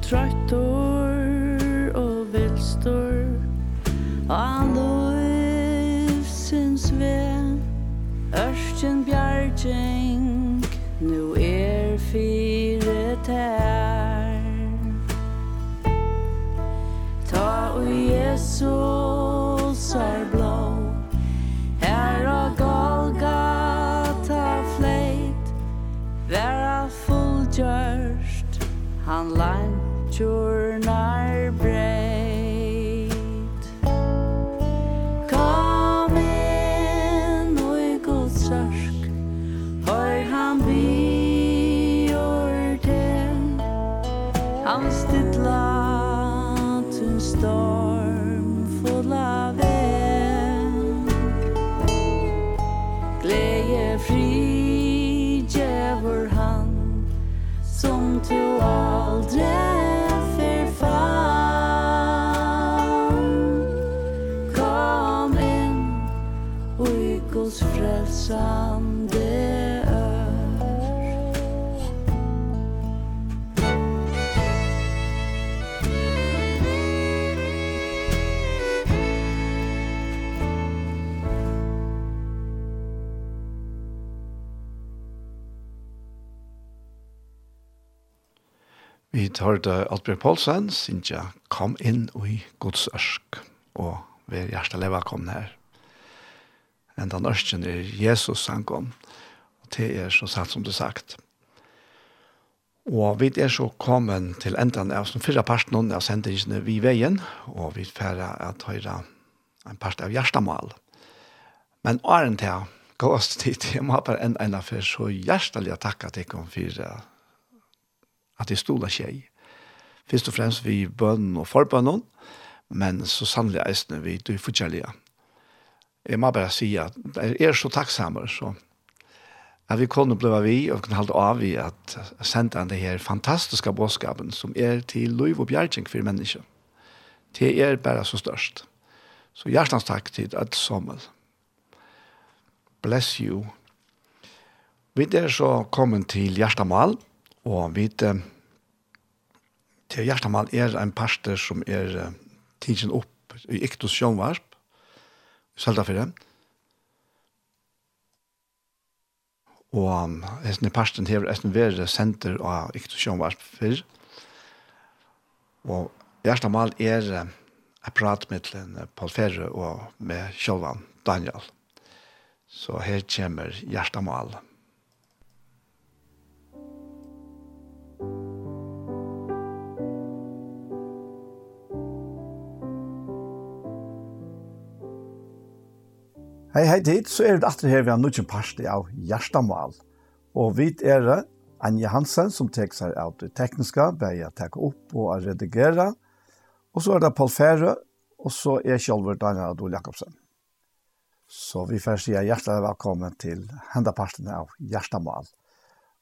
trött hørte Altbjørg Poulsen, Sintja, kom inn i Guds ørsk, og vi er hjertelig velkommen her. En den ørsken er Jesus han kom, og det er så sant som du sagt. Og vi er så kommet til enden av som fyrre parten av sendingene vi veien, og vi færre at høyre en part av hjertemål. Men åren til gå oss tid, jeg må bare enda en affær, så hjertelig takke til kom for at jeg stola seg først og fremst vi bønnen og forbønnen, men så sannelig eisene vi du forskjellige. Jeg må bare si at jeg er så takksamer, så at vi kunne blive vi, og kunne holde av i at sende han det her fantastiske bådskapen som er til lov og bjergjeng for mennesker. Det er bare så størst. Så hjertens takk til at sommer. Bless you. Vi er så kommet til hjertemål, og vi er til Hjertamal er en pastor som er tidsen opp i Iktus Sjønvarp, i Søltafire. Og hesten i pastoren hever hesten være senter av Iktus Sjønvarp før. Og Hjertamal er en prat med Paul Ferre og med Sjølvan Daniel. Så her kommer Hjertamal. Hjertamal. Hei, hei dit, så er det atre her vi har nødvendig parste av Gjerstamal. Og vi er Anja Hansen som tek seg av det tekniske, bare jeg tek opp og redigere. Og så er det Paul Fære, og så er Kjolver Daniel Adol Jakobsen. Så vi får si hjertelig velkommen til henda parten av Gjerstamal.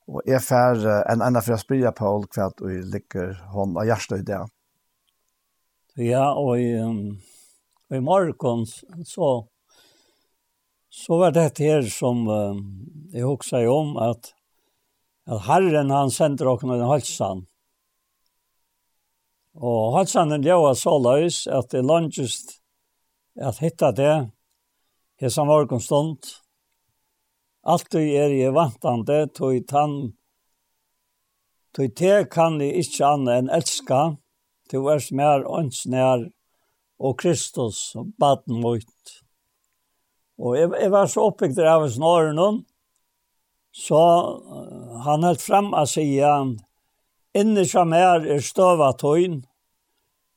Og jeg får en enda for å spille, Paul hva du liker hånd av Gjerstøy det. Ja, og i, um, i morgen så Så var det her som uh, jeg husker om, at, at Herren han sender dere en halsan. Og halsanen var så løs at det langest at hitta det, her som var konstant. Alt du er jeg vantande, tog tann, tog te kan jeg ikke annet enn elska, til vers mer åndsnær og Kristus, baden mot. Og jeg, jeg var så oppbygd av en snarere så han helt frem og sier, «Inne som er er støvet tøyen,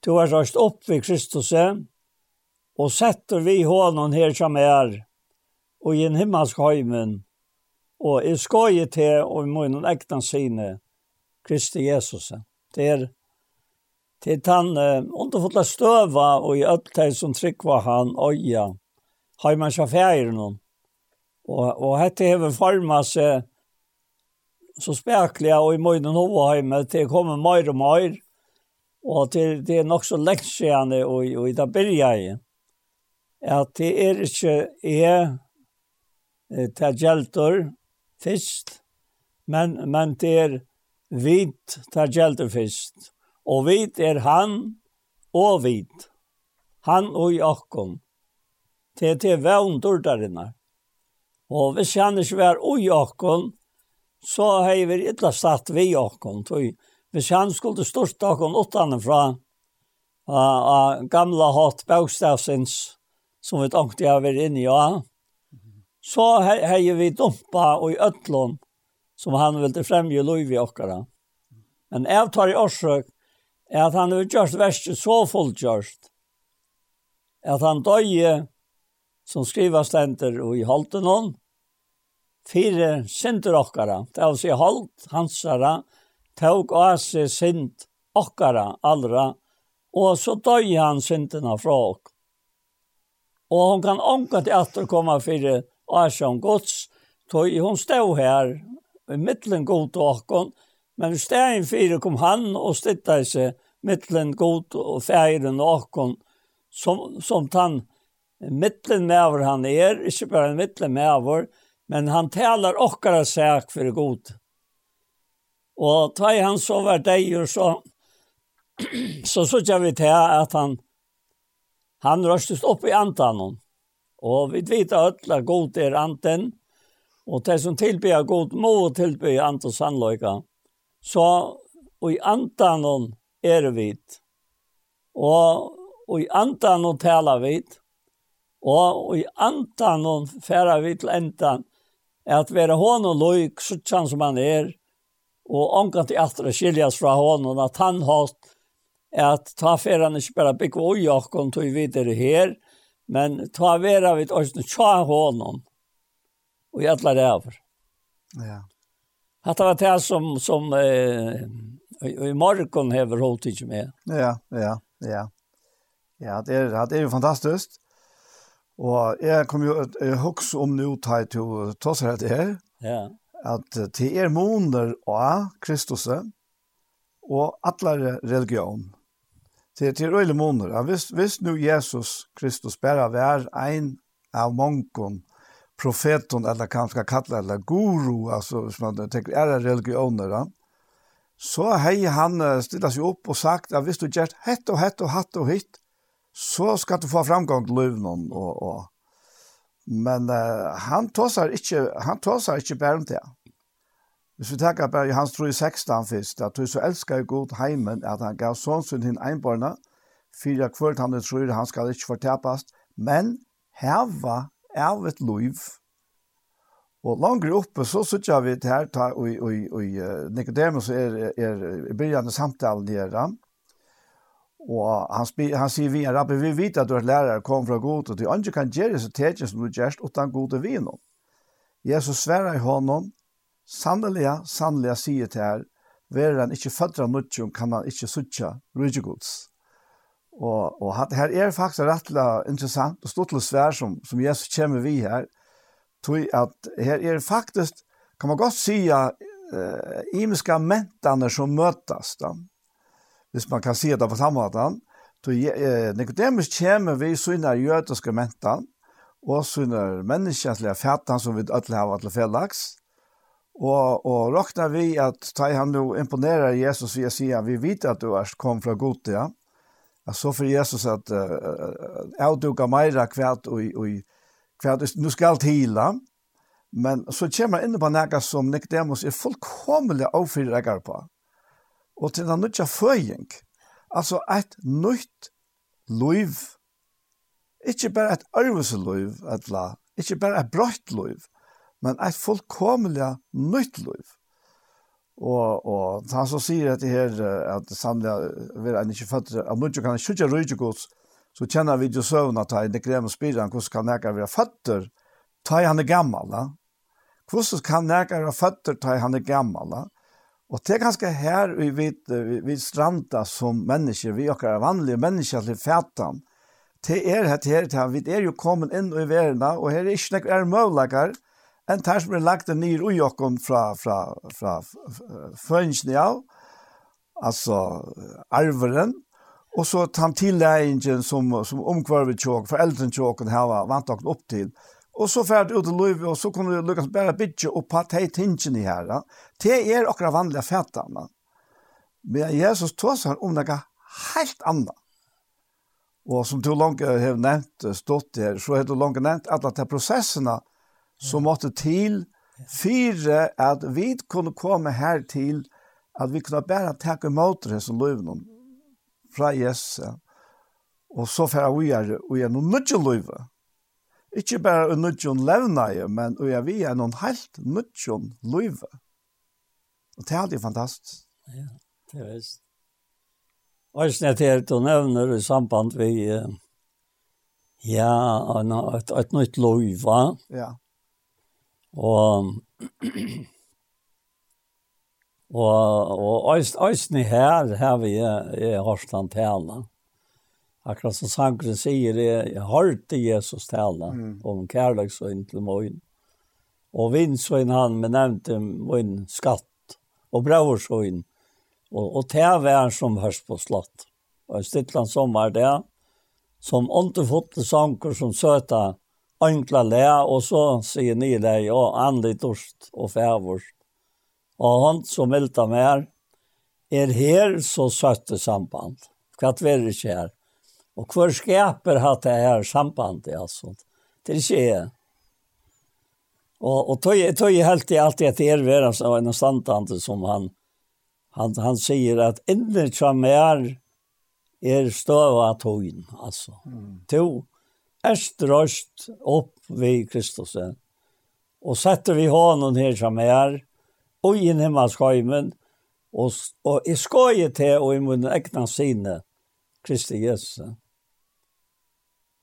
du er røst opp ved Kristus, og setter vi hånden her som er, og i en himmelsk høymen, og i skøye til, og i munnen ekne sine, Kristi Jesus. Det er til han uh, underfotla støva, og i ødteg som trykva han øya, har man så färger någon. Och och hette heve formas eh, så spärkliga och i morgon hova hemma till kommer mer och mer. Och till det är nog så länge sedan och och i där börjar ju. Att det är inte är ta geltor fyrst, men men det är vit ta geltor fyrst. Och vit är han och vit. Han och Jakob til til vevn dørdarinnar. Og hvis han ikke var ui okkon, så har vi illa satt vi okkon. Hvis han skulle stort okkon utanifra, av gamla hatt bøkstavsins, som vi tenkte jeg var inne i, ja. så har vi dumpa og i øtlån, som han ville fremge lov i okkara. Men jeg tar i årsøk, er at han har gjort verset så fullgjørst, at han døye som skriva stenter og i halten hon, fire synder okkara, det vil si holdt hansara, tog av seg synd okkara allra, og så døg han synderna fra ok. Og hon kan ånka til at det kommer fire Asjon gods, tog hon stod her, i mittlen god til okkon, men i stedet fire kom han og stittet seg mittlen god og feiren okkon, som, som tann mittlen med han er, ikke bare en mittlen med men han talar okkara sak for god. Og ta i han så var deg, så, så så jag vi til at han, han røstes opp i antanon. Og vi vet at god er anten, og de som tilbyr god må tilby antan sannløyka. Så, og i är er vi, og, og i antanon talar vi, og Og i antan hon færa vi til endan, at være hon og loik, suttjan som han er, og omgang til at det skiljas fra hon, og at han har at ta færa han ikke bare bygge oi okkon tog videre her, men ta vera vid oss nu tja honom, og jætla det over. Ja. Hatta var det som, som eh, i morgon hever holdt ikke med. Ja, ja, ja. Ja, det er, det er jo fantastiskt. Og jeg kom jo, jeg husker om nå tar til å ta seg rett her, ja. at til er måneder av Kristus og alle religion. Til, til øyne måneder. Hvis, hvis nå Jesus Kristus bare vær en av mongon, profeten, eller hva man skal kalle eller guru, altså hvis man tenker er religioner, da? så hei han stillet seg opp og sagt at hvis du gjør hett og hett og hatt og hitt, så skal du få framgang til løvnen og, og men uh, han tossar ikke, han tossar ikke bare om det. Hvis vi tenker bare i hans tro i 16 først, at du så elskar god heimen, at han gav sånn sin hin einbarna, fyra kvart han det tror han skal ikke fortapast, men heva av et liv. Og langere oppe så sitter vi til her, ta, og og, Nicodemus er, er, er, er, er, samtalen er, Og han spyr, han sier vi en rabbi vi vet att du är lärare kom från god og du inte kan gjøre så tecken som du gärst utan gode vin. Jesus sverre i honom sannelig, sannelig sier til her, Vär han inte födra nutjon kan han inte suttje rydgjegods. Og, och det här är faktiskt rätt intressant och stort svär som, som Jesus kommer vi här. Tog att här är faktiskt, kan man gott si, uh, imiska mentene som mötas. Då hvis man kan si det på samme måte. så eh, Nikodemus kommer vi sånne jødiske mentan, og sånne menneskjenslige fætene som vi alle har vært fellaks, Og, og råkner vi at ta han nå imponerer Jesus vi sier vi vet at du er kom fra Gotia. Ja, så for Jesus at uh, jeg duker mer kvært og, og kvært, nu skal alt hila. Men så kommer han inn på noe som Nicodemus er fullkomlig avfyrrekker på og til den nødja føying. Altså et nødt liv. Ikke bare et arvese liv, etla. ikke bare et brøtt liv, men et fullkomelig nødt liv. Og, og han som sier at det her, at sannelig vil han ikke født, at nødja kan han ikke rydde gods, så kjenner vi jo søvn at han ikke glemmer spyrer, hvordan kan jeg være føtter, ta han er gammal, da? Hvordan kan jeg være føtter, ta han er gammal, da? Og det er ganske her vi vet, vi stranda som mennesker, vi er vanlige mennesker til fætan. Det er her, her, her, vi er jo kommet inn i verden, og her er ikke noe er møvlager, enn her som er lagt ned i okkom fra, fra, fra, fra fønsene av, altså arveren, og så tantillegingen som, som omkvarvet tjåk, foreldren tjåken her var vant okken opp til, og Og så fært ut i livet, og så kunne vi lukkast bare bytje opp på de tingene her. Det er akkurat vanlige fætene. Men Jesus tog seg om noe helt annet. Og som du langt har nevnt, stått her, så har du langt nevnt at det er prosessene som måtte til fire at vi kunne komme her til at vi kunne bare takke mot det som løvene fra Jesus. Og så færa vi er, vi er noen nødje løve. Ikke bare en nødjon levneie, men og vi er noen helt nødjon løyve. Og det er alltid fantastisk. Ja, det er visst. Og jeg snett helt og nevner i samband vi, ja, en, et, et nytt løyve. Ja. Og, og, og, øst og, her, her vi er, er Horsland Tjana. Akkurat som Sankren sier, jeg, jeg hørte Jesus tale mm. om kærleksøyen til morgen. Og vindsøyen han, men nevnte min skatt, og bravorsøyen. Og, og det var som hørs på slott. Og i stittland sommer det, som åndefotte sanker som søta, enkla le, og så sier ni le, ja andligt torst og fævorst. Og han som melta mer, er her så søtte samband. Hva er det ikke her? Och hur skaper har det här sambandet alltså? Det är inte Och och tog tog helt i allt det är vara så en standande som han han han säger att inne som är är stöva togen alltså. Mm. To är ströst upp vid Kristus. Och sätter vi honom här som är och i himmelskajmen och och i skojet till och i munnen äkna sinne Kristi Jesus.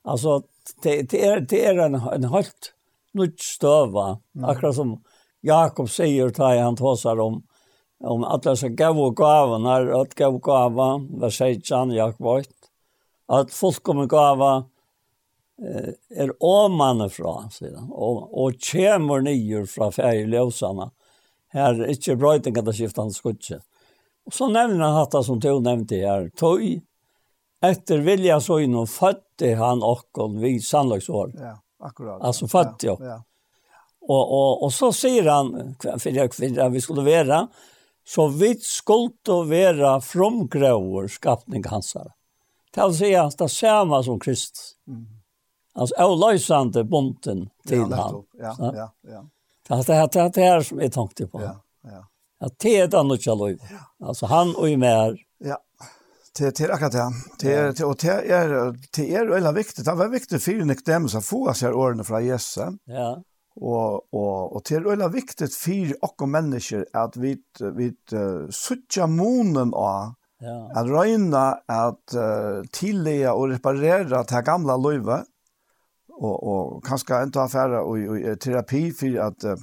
Alltså det det är det är en en halt nytt stöva. Mm. Akkurat som Jakob säger tar han tosar om om alla så gav och gav när att gav och gav vad säger Jan Jakob att folk kommer gåva eh är omanne från sidan och och kemor nyer från färglösarna. Här är inte bröten kan det skifta hans skutse. Och så nämner han att som du nämnde här, tøy, Efter vilja så in och fötte han och vid sannolikhetsår. Ja, akkurat. Alltså fötte jag. Ja. ja. Och, och, och så säger han, för jag kvinna vi skulle vara, så vitt skuld och vara fromgröver skapning hans. Det vill säga det samma som Kristus. Mm. Alltså avlösande bonten till ja, han. Ja, ja, ja. ja. Det är det, det här som jag tänkte på. Ja, ja. Att det är ett annat liv. Alltså han och i mer. Ja till till akkurat det. Till till och till är till är eller viktigt. Det var viktigt för nykterhet att få sig åren från Jesus. Ja og og og til veldig viktig for okkur mennesker at vi, vi uh, søkja munen av ja. at røyna at uh, tillega og reparera ta gamla løyve og og kanskje enta affæra og, og terapi fyrir at uh,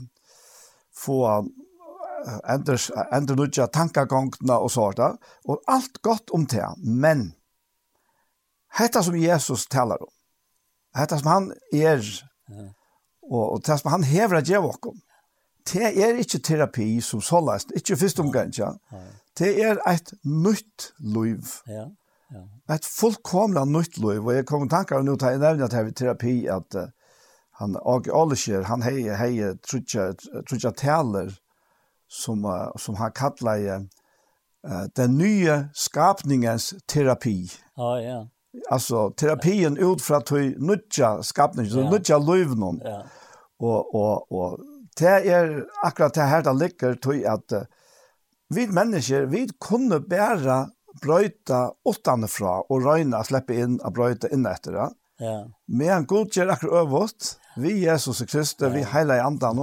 få ändra endres tankegångarna och og där og alt godt om det, men hetta som Jesus talar om, hetta som han er, og, og det som han hever at gjeva okkom, det er ikkje terapi som sållast, ikkje fyrst omgangja, det er eit nytt liv. Ja, ja. Eit fullkomla nytt liv, og jeg kommer tankar nu, jeg nevner at vi terapi, at uh, han og Olisher, han hei hei trutja trutja taler som, som han kallar uh, den nya skapningens terapi. Ja, ja. Alltså terapin ut för att höj nutja skapningen, så ja. nutja lövnon. Ja. Och, och, och det är akkurat det här där ligger till att uh, vi människor, vi kunde bära bröjta utanifrån och röjna släppa in och bröjta in efter det. Ja. Men Gud gör akkurat övåt vi Jesus Kristus, vi heilig andan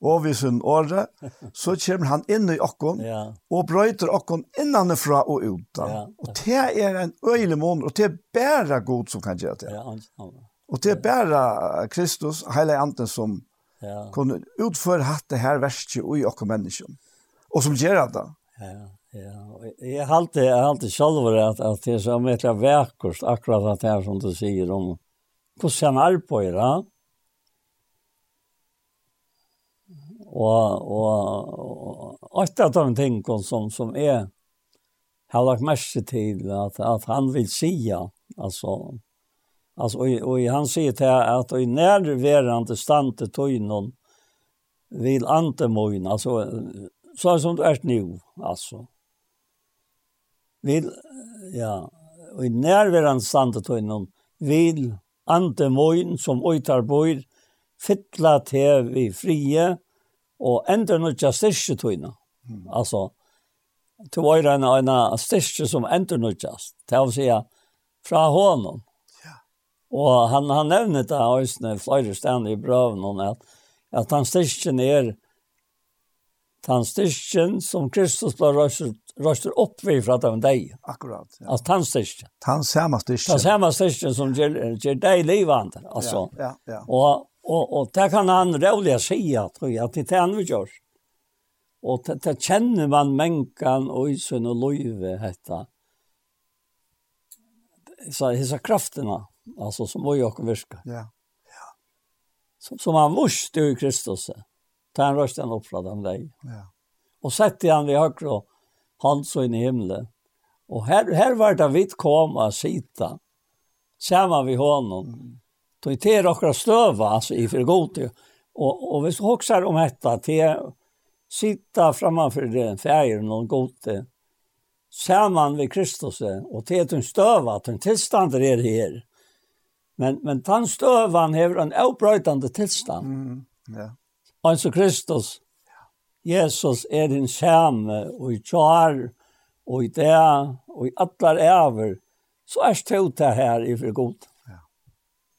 og vi sin åre, så kommer han inn i okkon, ja. og brøyter okkon innanifra og utan. Ja. Og det er en øyelig måned, og det er bare god som kan gjøre det. Ja, og det er bare Kristus, heilig andan, som ja. kunne utføre hatt det her verset i okkon menneskene, og som gjør det. Ja, ja. Jeg har alltid, jeg har alltid selv at, at det er så mye verkost, akkurat det her som du sier om hvordan han arbeider, ja Og, og, og et av de tingene som, som er har lagt mest til, at, at han vil sige, altså, altså og, og han sier til at i nærværende stand til tøynen vil antemøyne, altså, så som du er nå, altså. Vil, ja, og i nærværende stand til tøynen vil antemøyne som øytar bøyre, fytla til vi frie, og endur nødja styrke tøyna. Mm. Altså, to var en, en styrke som endur nødja. Til å si fra hånden. Og han, han nevner det høysene flere stedene i brøven, at, at han styrken er han styrken som Kristus ble røster opp vi fra dem deg. Akkurat. Ja. Altså han styrken. Han samme styrken. Han samme styrken som gjør, gjør deg livvandet. Altså. Ja, ja, ja. Og Og, og det kan han roliga säga tror jag at det er han vi gjør. Och det, det känner man mänkan och isen og löve hetta. Så hisa krafterna alltså som var jag virka. Ja. Ja. Som som han måste i Kristus. Ta han rösten upp från den där. Ja. Och sätter han i høyre og han så inn i himmelen. Och här här var det vitt komma sitta. Samma vi honom. Mm Då det är stöva alltså i för gott. Och och vi så hoxar om detta till sitta framför den färgen någon gott samman vid Kristus och till att en stöva att en tillstånd är det här. Men men han stövan har en avbrutande tillstånd. Mm. Ja. Alltså Kristus. Jesus är den samme och i tjar och i där och i allar äver så är det här i för gott.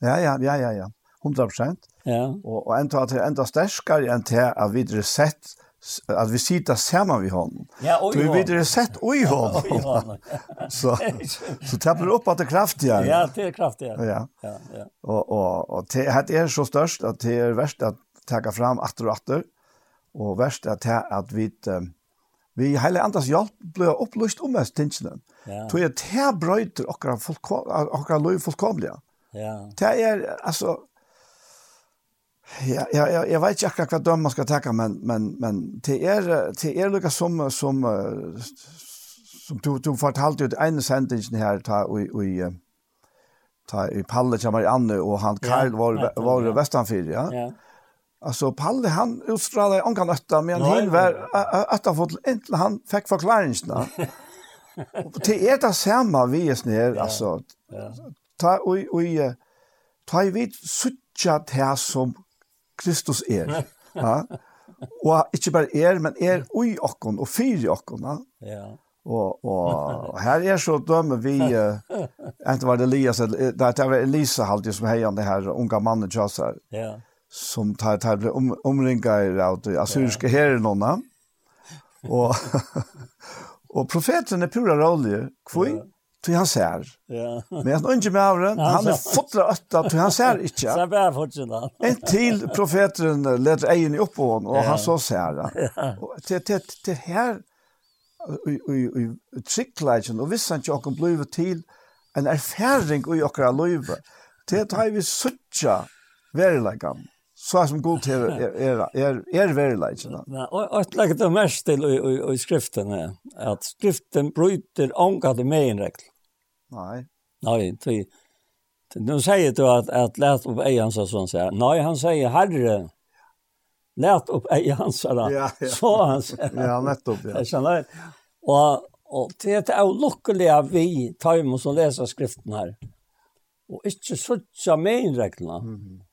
Ja, ja, ja, ja, ja. 100 prosent. Ja. Og, og enda at enda sterskere enn til at vi har sett at vi sitter sammen med honom. Ja, og oj. Vi vet det sett oj honom. så så tappar opp at det er kraftiga. Ja, det er kraftig. Ja. Ja, ja. Og, og, og det det er så størst at det er verst at ta fram atter åter och åter och värst att at vi vi hele andres hjelp blir opplyst om oss tingene. Ja. Så det här bröter och våra folk och våra liv fullkomliga. Ja. Det er, alltså Ja, ja, ja, jag vet ikke akkurat hva døm man skal tacka men men men till er till er lika som som som du du fortalte ut en sendingen här ta och och ta i Palle kommer Anne och han Karl var var västanfyr ja. Ja. Alltså Palle han utstrålet hon kan ötta men han var att fått äntligen han fick förklaringen. Och det er det samme vi är snär alltså ta oi oi ta vi sucha ta som Kristus er. Ja. Og ikke bare er, men er oi okkon og fyr okkon. Ja. Og, og her er så dømme vi, enten var det Elias, det var Elisa alltid som heier det her unga mannen Kjassar, ja. som tar, tar ble om, omringet av det assyriske ja. herrenånda. Og, og profeten er pura rolig, kvoi, till han ser. Ja. Men han inte med avren, han er fotla øtta, till han ser inte. Så bara fortsätta. En till profeten leder egen i oppåen, og och han så ser. Och till till till her, i i i trickligen och visst han ikke kan bli till en erfaring i okra løyve, til at vi suttja verilegan. Så som god till er er er verilegan. Ja, och att lägga det mest til i i skriften är att skriften bryter angade i en. Nej. Nej, ty. Nu säger du att att lät upp ej hans son säger. Nej, han säger herre. Lät upp ej hans Ja, ja. Så han säger. Ja, nettopp ja. Jag känner och och det är luckuliga vi tar ju som läser skriften här. Och inte sådär med reglerna. Mm.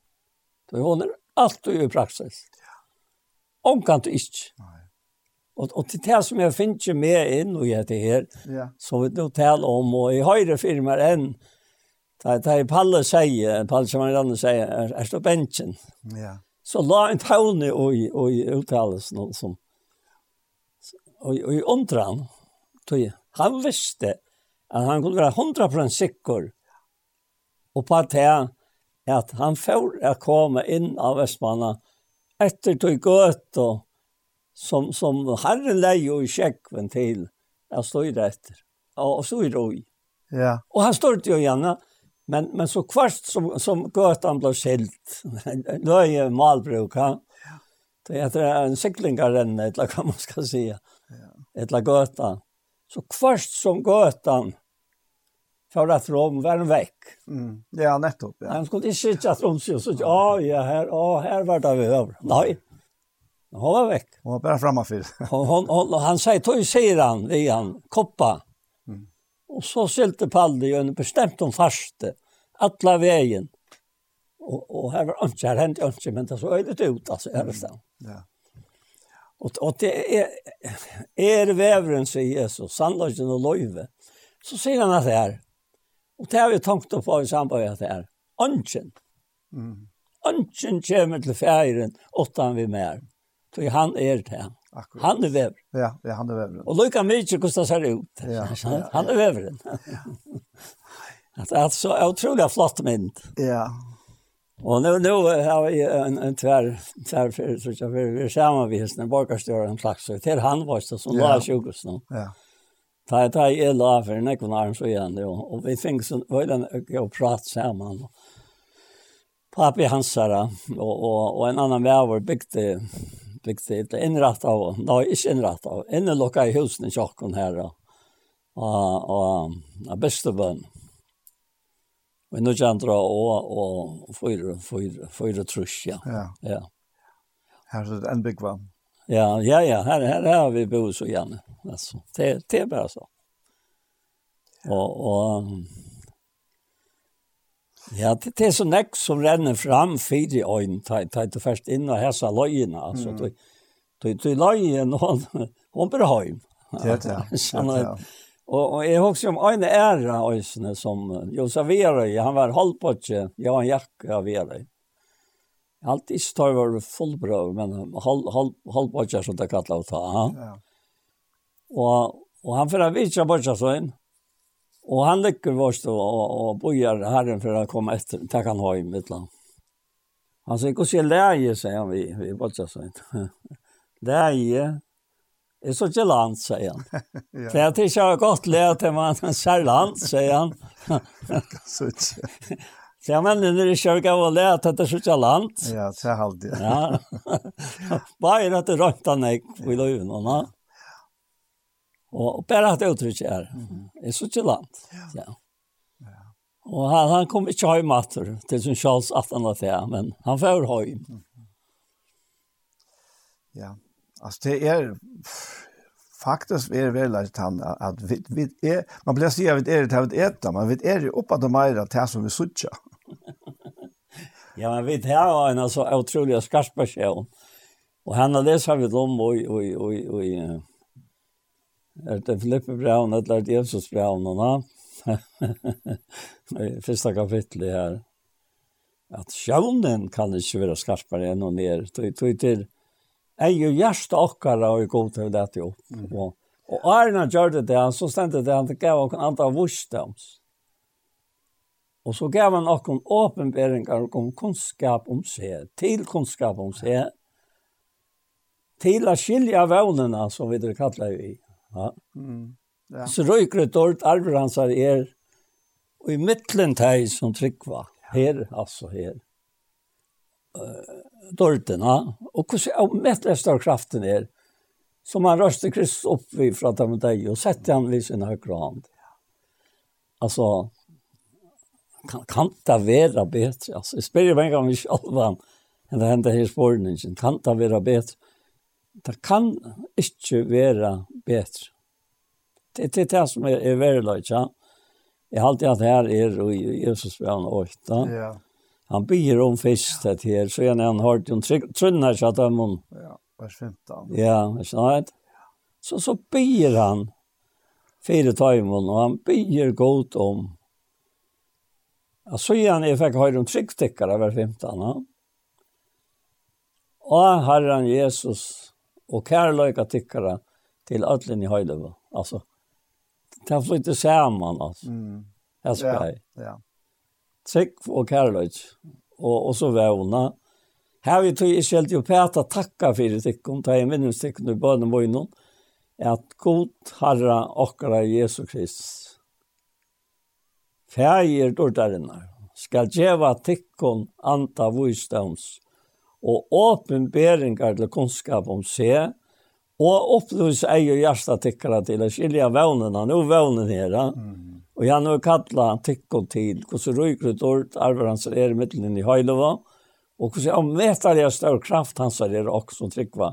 Det hon är allt i praxis. Ja. Om kan du inte. Nej. Og, og til det som jeg finner ikke med inn og gjør det her, ja. så vil jeg tale om, og i høyre firmer enn, da jeg Palle sier, Palle som han andre sier, er, er stå bensjen. Ja. Så la en taune i, i uttalelsen, som, og, og i undran, tog han visste at han kunne være hundra prosent sikker, og på at jeg, at han får å komme inn av Vestmannen, etter tog gøt og som, som herren leie i sjekkven til jeg stod det etter. Og, og så i roi. Ja. Og han stod jo igjen, men, men så kvart som, som gøtan ble skilt, løye malbruk, ha? Det er en siklingarrenne, eller hva man skal si, eller gøtan. Så kvart som gøtan, för att Rom var en väck. Mm. Ja, nettopp. Ja. Han skulle inte sitta att Rom så ja, ja, här, ja, här var det vi över. Nej, Hon var väck. Hon var bara framför. hon, hon, hon, han säger, tog säger han, vi han, koppa. Mm. Och så sylte Palle ju en bestämt om faste, alla vägen. Och, och här var inte, här hände inte, men det såg öjligt ut alltså, mm. Ja. Och, och det är, är vävren, säger Jesus, sannolikheten och löjve. Så säger han att det är, och det har vi tänkt på i samband med att det är, Ønsken. Mm. Ønsken kommer til færen, åttan vi mer. Så han er det. Akkurat. Han er vever. Ja, ja, han er veveren. Og lykka mykje hvordan det ser ut. Ja, ja, ja. Han er veveren. det er så utrolig flott mynd. Ja. Og nu, nu har vi en, en tvær, tvær för, så jag vill, vi med samma vid hästen, slags, og til han var det som la i sjukhus nu. Ja. Ta ta er la for en ekon arm så igjen, og, og vi fikk så var den jag prat samman. Pappi Hansara og, og, og en annan vever bygde liksom det inrätt av, nej inte inrätt av, inne locka i husen i kyrkan här då. Och och och bästa vän. Men nu kan dra och och fyra fyra fyra trusch ja. Ja. Ja. Här är det en big one. Ja, ja, ja, här här har vi bo så gärna. Alltså det det är bara så. Och och Ja, det, det er så nekk som renner fram fire øyne, tar ta det først inn og hessa løyene, altså. Mm. Du, du, du løyen, hon, hon blir høym. er ja. Sånn at, Og, og jeg husker om øyne ære øyne som Josef Verøy, han var halvpåtje, jeg var en jakke av Verøy. Alt i støy var fullbrøv, men halv, halv, halvpåtje som det kallet å ta. Ja. Og, og han fyrir vidtja bortja sånn, Og han lykker vårt og, og, og bojar herren for å komme etter, takk han har i mitt land. Han sier, gå se leie, sier han, vi, vi bortser sig inte. Läge, är så ikke land, sier han. ja. Det er tycker jag har gått läge till man, särland, säger han. Så jag menar när det kyrka var leie til det er så ikke land. Ja, det är halvt. Ja. Bara att det röntan är i löven. Och bara att uttrycka är. Det er så ikke land. Ja. Og han, han kom ikke hem efter til sin Charles Aftonlatea, men han får hem. Mm. Ja. Alltså det är faktiskt är det väl att han att vi, vi är man blir så jävligt är det här att äta men vi är det upp att de är det som vi sucha. ja, men vi här har en så otroliga skarpa själ. Og han har det så vid om og, og, og och Er det Filippe Braun, eller er det Jesus Braun, da? Første kapittel her. At sjøvnen kan ikke være skarpere enn og mer. Tog til, jeg er jo hjertet okkara og god til det jo. Og, og Arne gjør det det, så stendte det han til gav og andre vursdoms. Og så gav han noen åpenberingar om kunnskap om seg, til kunnskap om seg, til å skilja vånene, som vi det kallar vi. Ja. Mm. Ja. Så røyker et dårlig arver hans er er, og i midtelen teg som tryggva, her, altså her. Uh, dårlig, ja. Og hvordan er midtelen av kraften er, som han røste Kristus opp vi fra dem og deg, og sette han vid sin høyre hand. Altså, kan, kan det være bedre? Altså, jeg spør jo en gang om vi selv, men det hender her spørningen, kan det være bedre? det kan ikke være bedre. Det er det som er, er veldig, løy, ja. Jeg har alltid at her er i Jesus brann og da. Ja. Han byr om fisk det her, så gjerne han har til en trunner så at han må. Ja, vers 15. Ja, vers 15. Så, så byr han fire tøymon, og han byr godt om. Ja, så gjerne jeg fikk høre om tryggtikkere, vers 15. Ja. Og herren Jesus, og kærløyka tyckare til ödlen i Höjlöva. Alltså, det flyttar samman alltså. Mm. Hästberg. Ja, ja. Tryck og kärlöjk. Og, og så vevna. Her vi tog i källt jo Peta takka fyrir det tyckon. Ta en vinningstyckon i bönen var innan. God harra okkara Jesu Krist. Fægir dördarinnar. skal djeva tyckon anta vojstånds og åpenberingar til kunnskap om seg, og opplevis ei og hjärsta tikkara til å skilja vevnene, nå vevnen her. Mm. Og jeg har kattla tikkum til hvordan ut ord arver hans er i middelen i Høylova, og hvordan jeg metar jeg større kraft hans er også som trykva,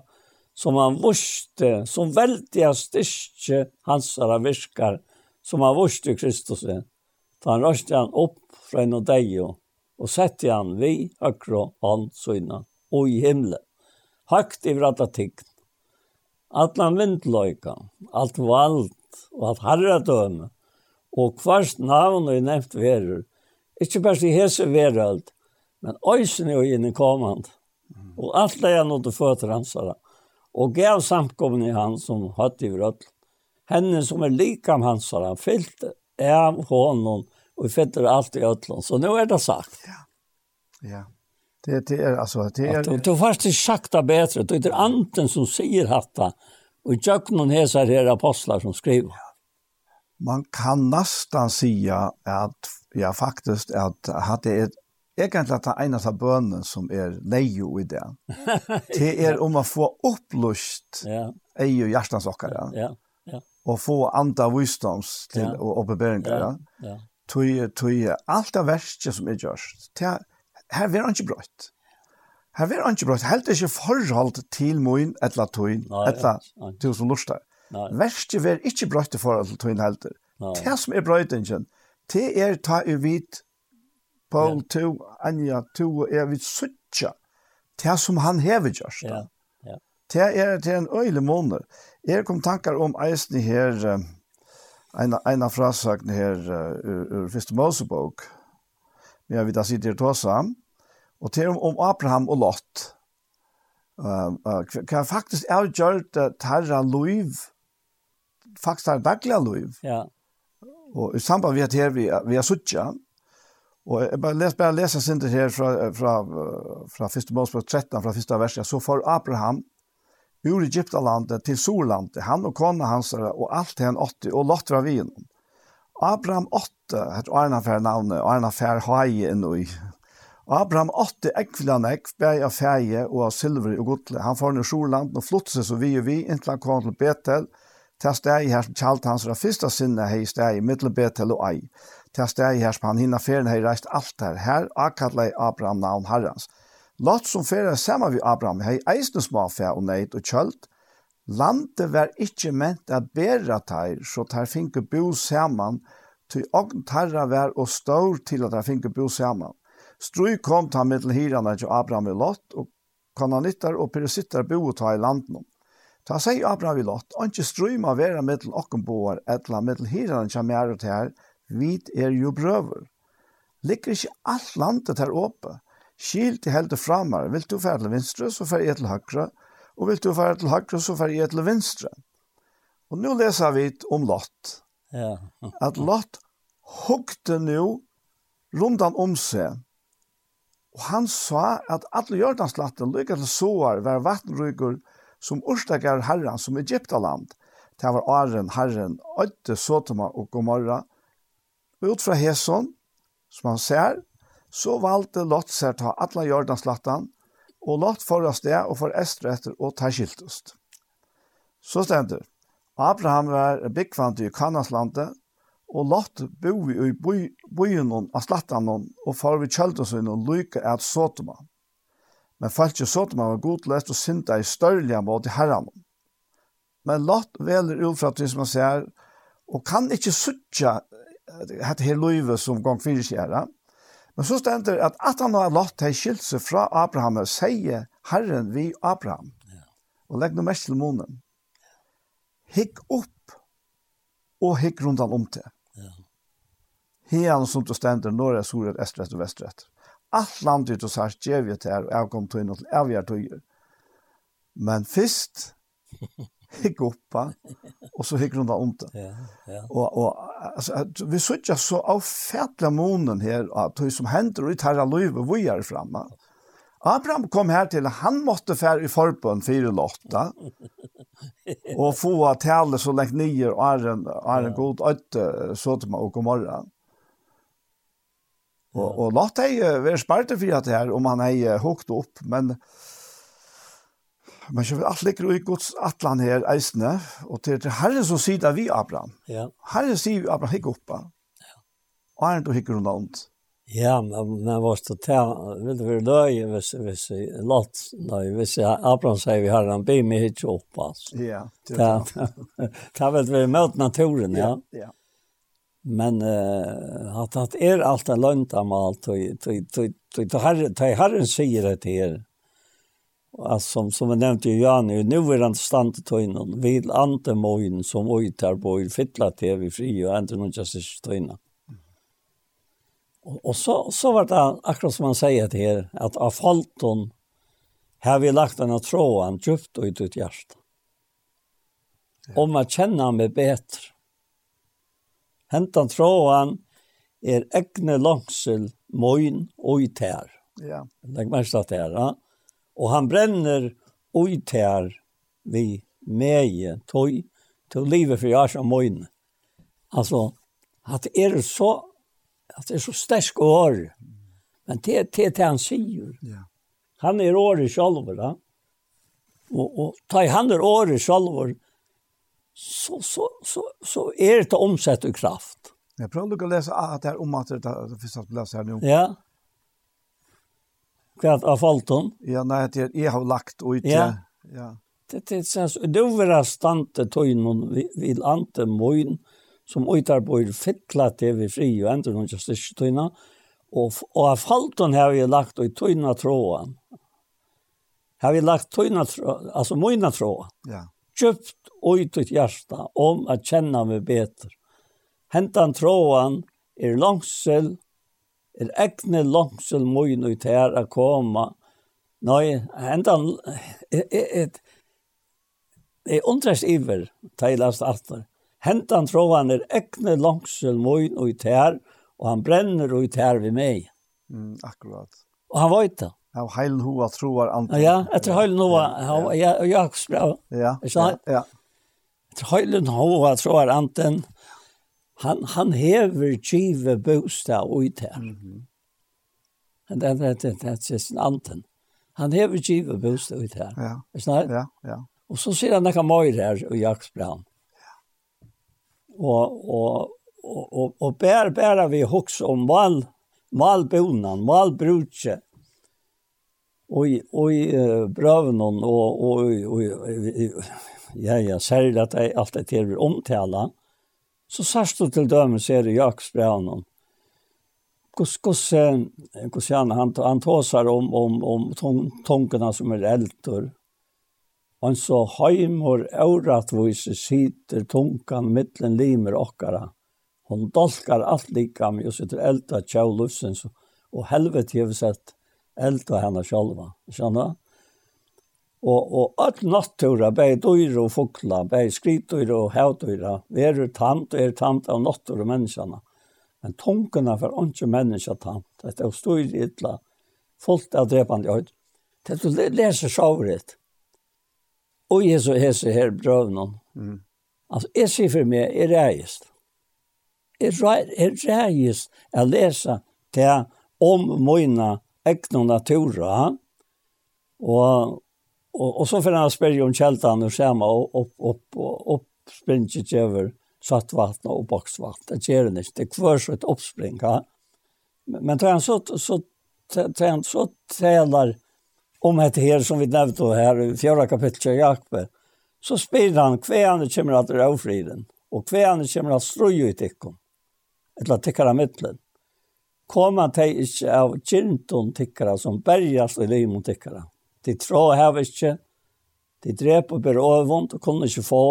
som han vurste, som veldig styrke hans er virkar, som han vurste Kristus. Da han røste han opp fra en og deg, og sette han vi høyre hånd søgnet og i himle. Høgt i vrata tikk. Alla vindløyka, alt vald og alt harradøme, og kvarst navn og nevnt verur, ikkje bare i hese verald, men òsne og inni komand. Og alt leia nå til føtter hansara, og gav samkomne i han som hatt i vratt, Henne som er likam hansara, fyllt av honom, og vi fyller alt i ötlån. Så nu är det sagt. Ja. Ja. Det, det är alltså det är du fast är sakta bättre det är anten som säger hatta och jag någon häsar här apostlar som skriver. Man kan nästan säga att ja faktiskt att hade ett Egentlig at det en av bönen som är nejo i det. Det är om att få upplust. ja. ei ju hjärtans okkara. Ja, ja. Och få anda wisdoms till ja. og. Ja. Ja. Tøy, tøy, alt av verste som er gjørst, det her vil han ikke brøtt. Her vil han ikke brøtt. Helt ikke forhold til min, etla tøyen, etla til som lortar. Verste vil ikke brøtt i forhold til tøyen helter. Det som er brøttingen, det er ta i vidt Paul to, Anja to, er vidt suttja. Det som han hever gjørst. Ja. ja. Det er til en øyelig måned. Jeg kom tankar om eisen her, en, en av frasakene her ur, ur Fyrste Mosebok, när vi där sitter och tåsar. Och til om Abraham och Lot. Uh, uh, kan faktiskt gjort det tarra liv. Faktiskt det daglige liv. Ja. Och i samband med det här vi, vi har suttit. Och jag bara les, bare leser sen det här från från från första Mosebok 13 från första verset, så får Abraham ur Egyptalandet till Sollandet han och kona hans och allt han 80, och Lot var vid. Abraham 8, et Arna fær navnet, Arna fær haie enn i. Abraham 8, ekvilan ekv, bæg av fæje og av silver og godle. Han får ned Sjorland og flott seg så vi og vi, inntil han kom til Betel, til steg her som kjalt hans fra fyrsta sinne hei steg i mittel Betel og ei. Til steg her som han hinna ferien hei reist alt her. Her akkallei Abraham navn herrens. Lott som ferien saman vi Abraham hei eisne smafæ og neid og kjølt, Landet var ikkje ment at bæra teir, så teir finke bo saman, ty ogn tarra var og stål til at teir finke bo saman. Strøy kom ta mittel hirana til Abraham i Lott, og kananittar og peresittar bo ta i landen. Ta seg Abraham i Lott, anki strøy ma vera mittel okkenboar, etla mittel hirana til mer og teir, vit er jo brøver. Ligger ikkje alt landet her oppe, Skil til heldet framar, vil du fære til vinstre, så fære jeg til høyre, og vil du fære til høyre, så fære jeg til venstre. Og nå leser vi om Lott. Ja. At Lott hukte nå rundan om seg, og han sa at alle jordlandslatten lykket til soar var vattenrykker som urstaker herren som Egyptaland. Det var Aren, Herren, Øyde, Sotoma og Gomorra. Og ut fra Heson, som han ser, så valgte Lott seg ta alle jordlandslatten, og Lot oss det, og for estre etter og ta skiltust. Så stender, Abraham var byggvant i Kanaslandet, og Lot boi i byen av slattanen og for vi kjøldesøyne og lykke at Sotoma. Men falt ikke Sotoma var godløst og synda i størlige mot i herren. Men Lot veler ut fra det som han ser, og kan ikke suttja dette her løyve som gong fyrir skjer, Men så stender at at han har lagt til skilse fra Abraham og sier Herren vi Abraham. Og legg noe mest til månen. Hikk opp og hikk rundt han om til. Ja. Hean som du stender når er sorer estrett og vestret. Alt landet du og sært gjør vi til her og jeg kom til inn og avgjør tøyer. Men først hikk oppa, og så hikk rundt om det. Ja, ja. Og, og altså, vi sitter så avfætla månen her, at det som hender ut her av løyve, hvor er fremme. Abraham kom her til, han måtte fære i forbund 4-8, og få tale så lengt nye, og er en, er en god øyte, så til meg og god morgen. Og, og lagt deg være sparte for at det her, om han er hukt opp, men Men så alt ligger i Guds atlan her eisne, og til, til Herren som sier det vi Abraham. Ja. Herren sier vi Abraham hikk oppa. Ja. Og er du hikker rundt ondt? Ja, men men var stå til, vil du være løy, hvis, hvis jeg lott, løy, hvis jeg, Abraham sier vi Herren, be meg hikk oppa. Altså. Ja. Det vil vi møt naturen, ja. Ja, ja. Men uh, at, at er alt er lønt av alt, og herren sier det til her, Alltså, som, som jag nämnde ju Jan, nu är han stand till innan. vid ante mojen som ojtar på i fittla vi fri och inte någon just till innan. Och så, så var det akkurat som man säger till er, att av falton har vi lagt den att tråan djupt ut ut hjärta. Om man känner mig bättre. Hentan tråan er egne langsel mojn och i. Ja. Lägg mest att det är, ja og han brenner ut her vi med tøy, til livet for jeg som møyne. Altså, at det er så, at det er så sterk år, men det er det, han sier. Ja. Han er året selv, da. Og, og ta i han er året selv, så, så, så, så er det omsett i kraft. Jeg prøver å lese at det er om at det er det første jeg leser her nå. Ja kvart av falton. Ja, nei, det jag har lagt ut. Ja. Ja. Det det sens du vill stante tøyn vi vil ante moin som uitar på fettla vi fri og andre noen just ikke tøyna. Og, og av falton har vi lagt ut tøyna tråden. Har vi lagt tøyna tråden, altså moina tråden. Ja. Kjøpt ut ut hjärsta om at kjenna meg beter. Hentan tråden er langsel er egne langsel mun ut her a koma. Nei, hendan, et, jeg undres iver, teilast atter. Hentan tror han er egne langsel mun ut her, og han brenner ut her ved meg. Mm, akkurat. Og han vet det. Ja, og heilen hoa troar anten. Ja, etter heilen hoa, ja, ja, ja, ja, ja, ja, ja, ja, ja, ja, ja, ja, ja, ja, ja, ja, ja, han, han hever give bostad ut Mhm. Mm. And that, that, that's just an anten. Han hever give bostad ut her. Ja. Er snart? Ja, ja. Og så sier han nekka møyre her i Jaksbrand. Ja. Og, og, og, og, og bæra, bæra vi hoks om mal, malbonan, malbrutje, og, og i uh, brøven og, og, og, og, og, ja, ja, særlig at jeg alltid til å omtale, Så sørst du til dømes ser i Jakobsbrevnen. Hvordan han, han, han tåser om, om, om tungene som er eldre. Han så heimor auratvise sitter tungan mittlen limer okkara. Hon dolkar alt likam og sitter elda tjau lufsens og helvete hever sett elda henne sjálva. Skjønner du? Og, og alt nattura, bei dyr og fukla, bei skritdyr og hevdyra, veru tant og er tant av nattur og menneskjana. Men tungene for ikke menneska tant, det er stor illa, fullt av drepande høyd. Det du leser sjavret. Og Jesu hese her brøvnån. Mm. Altså, jeg sier for meg, jeg reist. Jeg reist å lese til om mine egna natura, og Och og så för han spørre om kältan och skärma och upp upp upp springet över satt vatten och boxvatten. Det ger det inte. Det kvar så ett oppspring. Ja? Men tar han så så tar han så tälar om det her som vi nämnde här i fjärde kapitlet i Jakob. Så spyr han kvärande kommer att rå friden och han kommer att strö i ikom. Ett lat tickar mittlen. Kommer han till av kinton tikkara som bergas i livet mot tikkara. De trå hev ikke. De drep og ber overvånd og kunne ikke få.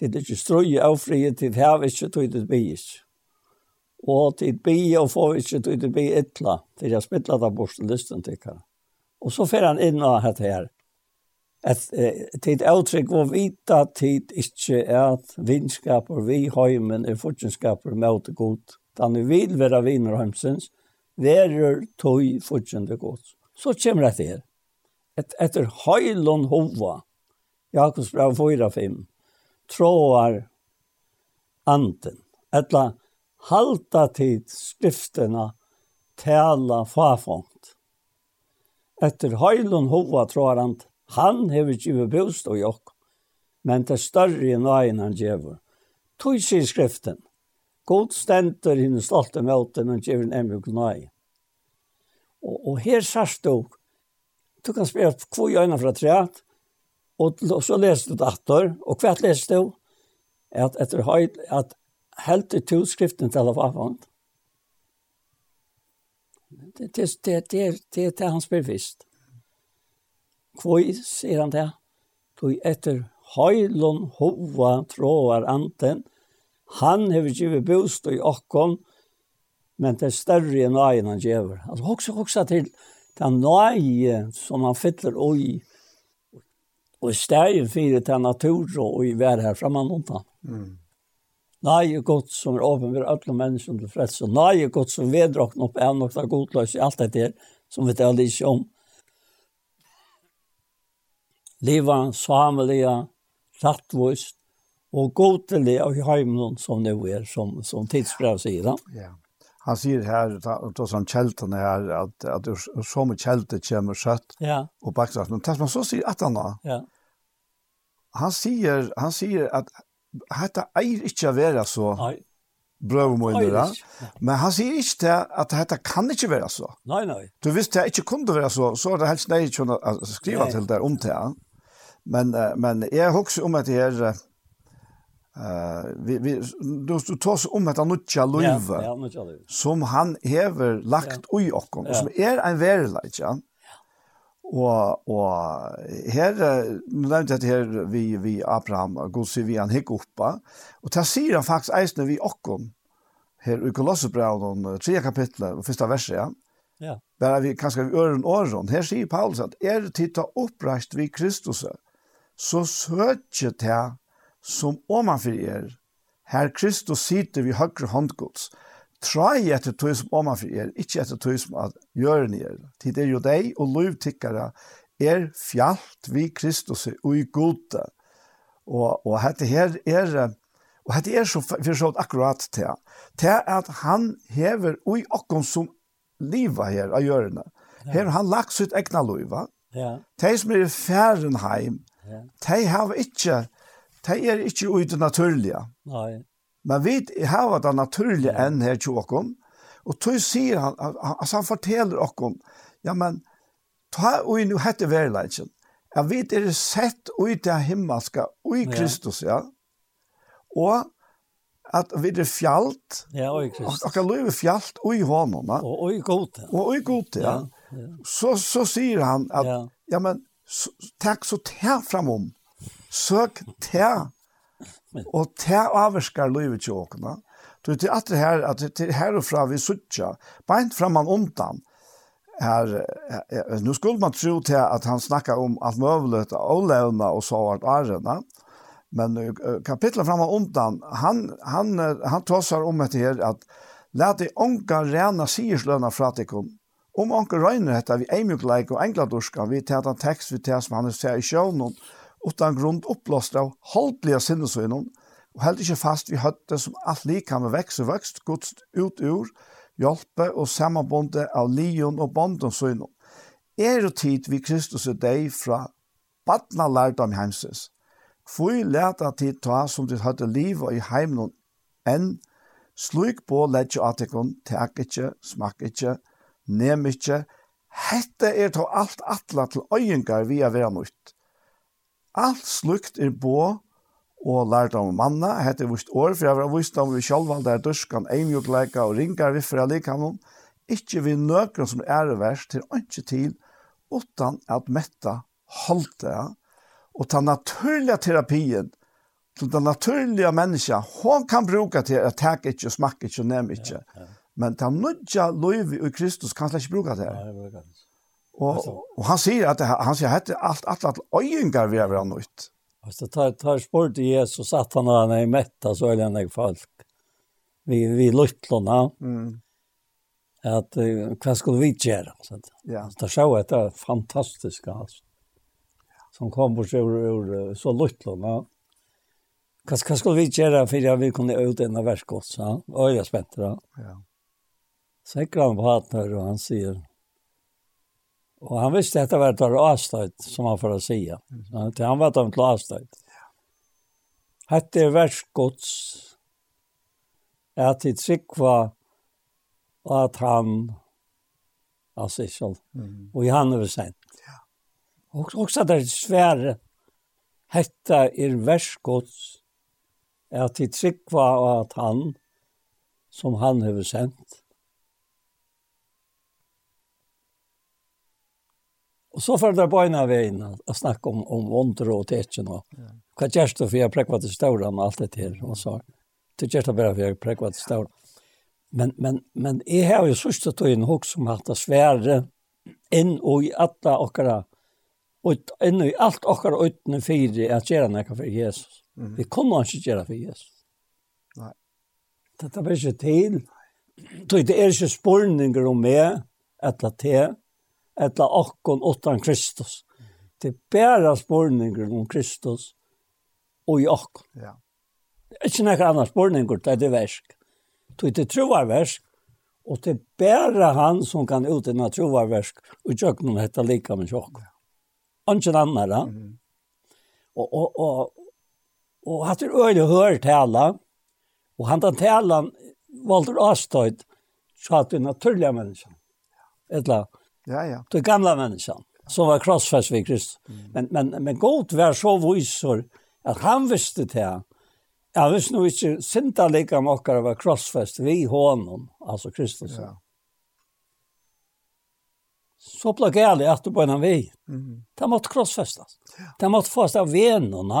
De er ikke strøy og frie, de hev ikke tog det by ikke. Og de by og få ikke tog det by ytla. De har spittlet av bortelysten til henne. Og så fer han inn og hatt her. Et tid avtrykk og vita tid ikkje er at vinskaper vi heimen er fortjenskaper med god. Da vi vil være viner heimsens, verer tog fortjende god. Så kommer det her et, etter heilon hova, Jakobs brev 4-5, tråar anden, etla halta tid skriftena tala fafongt. Etter høylon hova tråar han, han hever ikke bost og jokk, men det større enn veien han gjevur. Tog sier skriften, god stenter hinn stolte møten han gjevur en emjuk nøy. Og, og her sørst du, Du kan spela kvå i fra treet, og, så leser du datter, og hva leser du? At etter høyt, at helt i tilskriften til av avhånd. Det, det, det, det, det er det han spør visst. Kvå sier han det, du etter høylon hova tråar anten, han hever givet bostad i okkon, men det er større enn øynene han gjør. Altså, hoksa, hoksa til, hoksa, den nøye som han fyller og i, og i stedet for til natur og i vær her framme noen. Mm. Nøye godt som er åpen for alle mennesker til freds, frelse. Nøye godt som veddrakken opp er nok av godløs i alt dette her, som vi taler ikke om. Liva, samelige, rattvist og godelig av heimen som nå er, som, som tidsbrev sier. da. Ja. Yeah han sier her, då som kjeltene her, at, at det er så mye kjelte kommer søtt ja. og baksaft. Men tess man så sier at han da, ja. han, sier, han sier at dette eier ikke å være så brøvmøyner, men han sier ikke det, at dette kan ikke være så. Nei, nei. Du visste det ikke kunne være så, så er det helst nei ikke å skrive til det om det. Men, men jeg husker om at det er, Uh, vi, vi, du, du tar oss om dette nødja løyve ja, ja, som han hever lagt ja. ui okkom, og som er en verileg, ja. Og, og her, nu nevnte jeg det her vi, vi Abraham, Gossi, vi han hikk oppa, og ta sier han faktisk eisne vi okkom, her i Kolossebraun, tredje kapitlet, og fyrsta verset, ja. Ja. Bara vi kanskje vi øren åren, her sier Paulus at er titta oppreist vi Kristus, så søtje til som omanfyr er, her Kristus sitter vi høyre håndgods, trai etter tog som omanfyr er, ikkje etter tog som at gjøren er. Tid er jo deg og lovtikkere er fjalt vi Kristus og i gode. Og, og dette her er, og dette er så for så akkurat til, til at han hever ui okkom som liva her av hjørne. Her han lagt sitt egna liva. Ja. De som er i færen ja. de har ikke det er ikke ute naturlige. Nei. Men vi har det naturlige enn her til åkken, og tog sier han, altså han forteller åkken, ja, men ta ui nu hette verleitjen, ja, vi er sett ui til himmelska, ui Kristus, ja, og at vi er fjalt, ja, ui Kristus, og kan fjalt ui hånden, ja. og ui gode, og ui gode, ja. ja. Så, så sier han at, ja, ja men, takk så ta framom, Søk te, og te avvarskar livet til åkna. Du vet, at det her, at det her og fra vi suttja, beint framan undan, her, nu skulle man tro til at han snakka om alt møvlet og levna og så vart arena, men kapitlet framan undan, han, han, han tossar om etter her at Lät de onka rena sierslöna fratikon. Om onka røyner hetta vi eimjukleik og engladorska, vi tæta tekst, vi tæta som han ser i sjøvnum, utan grund uppblåst av hållbliga sinnesvinnor och held inte fast vi høtte som alt lika med vekst och växt gods ut ur hjelpe og samarbonde av lion og bondens synon. Er det tid vi Kristus er deg fra badna lärdom heimses. Kvui leta tid ta som dit høtte liv og i heimnon enn sluik på ledje atikon, tek ikkje, smak ikkje, nem ikkje, hette er to alt atla til øyengar via vera nytt. Alt slukt er bo og lært om manna, hette vist år, for jeg var vist om vi sjølva der durskan, eimjukleika og ringar vi fra likhamon, ikkje vi nøkron som er verst til ikkje til, utan at metta halte, og ta naturliga terapien, til den naturliga menneska, hon kan bruka til at tak ikkje, smak ikkje, nem ikkje, men ta nudja loiv i Kristus kan slett ikkje bruka til. Nei, det Och och han säger att han säger att allt allt allt öjingar vi har nått. Altså tar tar sport i Jesus satt han där i metta så är han en folk. Vi vi luttlorna. Mm. Att vad skulle vi gjøre? så. Ja. Så så att det er fantastisk, altså. Som kom på sig ur, ur så luttlorna. Vad vad skulle vi gjøre för at vi kunne ut denna verkot så. Oj, jag spänt då. Ja. Säkert han her, og han säger Og han visste at det var ett avstøyt, som han får säga. Han var dömt till avstöjt. Hette är världsgods att det tryckva at han altså ikke mm. och i han över Og også Och också er svære, hetta er världsgods att det tryckva at han som han över sent. Og så får det bare av veien å snakke om, om vondre og tetjen og hva gjør du for jeg prekva til stauran og alt det her. Og så, det gjør det bare for jeg prekva til stauran. Men, men, men jeg har jo sørste tøyen hok som hatt det svære inn og i alle okkara, og inn og i alt okkara uten fire at gjøre noe for Jesus. Mm -hmm. Vi kunne ikke gjøre for Jesus. Nei. Dette var ikke til. Det er ikke spurninger om meg, etter til, eller okkon utan Kristus. Det er bare spårninger om Kristus og i okkon. Ja. Det er ikke noen annen spårninger, det er det versk. Det er troverversk, og det er bare han som kan utdenne troverversk, og kjøkkenen heter like med kjøkken. Ikke annen, da. Mm -hmm. Og, og, og, og hatt er øyne hørt tala, og han tar tala valde avstøyt, så at det naturliga naturlige mennesker. Eller, ja Ja, ja. Det gamla människan som var krossfäst vid Kristus. Mm. Men, men, men Gott var så visor att han visste det här. Jag visste nog inte synda lika många var krossfäst vid honom, alltså Kristus. Ja. Så plagade det att på en vi. Mm. Det måste krossfästas. Ja. Det måste fast av Det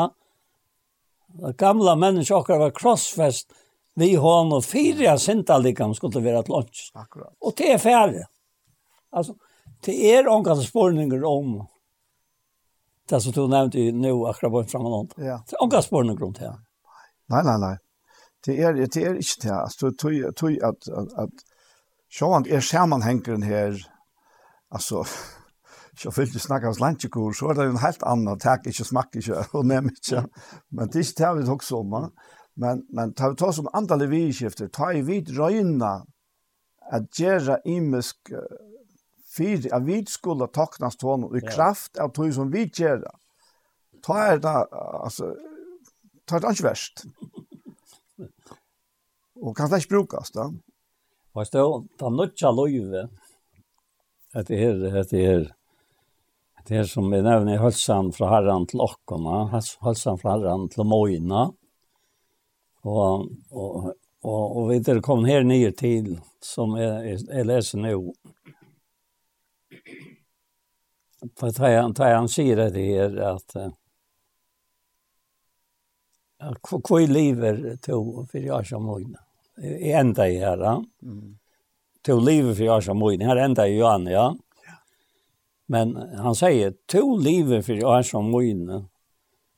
Gamla människor var krossfäst vi honom. Fyra synda lika skulle vara ett lunch. Akkurat. Och det är färre. Alltså, det er omkant spårninger om det som du nevnte i nå akkurat bare fremme noen. Ja. Det er omkant spårninger om det. Nei, nei, nei. Det er, det er ikke det. Altså, det er at, at, at sjåan er sammenhengeren her, altså, så vill du snacka om lantjekor så er det en helt annen takk, ikke smack ikke, og nämn ikke. men det er ikke det vi också om men men tar vi ta som andra leviskifter ta i vid röjna att göra imisk fyrir at vi skulle taknast honom i ja. kraft av tog som vi gjerra. Ta er det, altså, ta er det ikke verst. Og kan det ikke brukes, da? Og stå, ta nødja løyve, at det er, at det er, at det er som vi nevner i hølsan fra herran til okkona, hølsan fra herran til moina, og, og, og, og vi er kommet her nye til, som jeg, jeg leser nå, för att han tar han säger det här att att kvoi lever to för jag som mojna. I ända i här. Mm. To lever för jag som mojna. Här ända i Johan, ja. Men han säger to lever för jag som mojna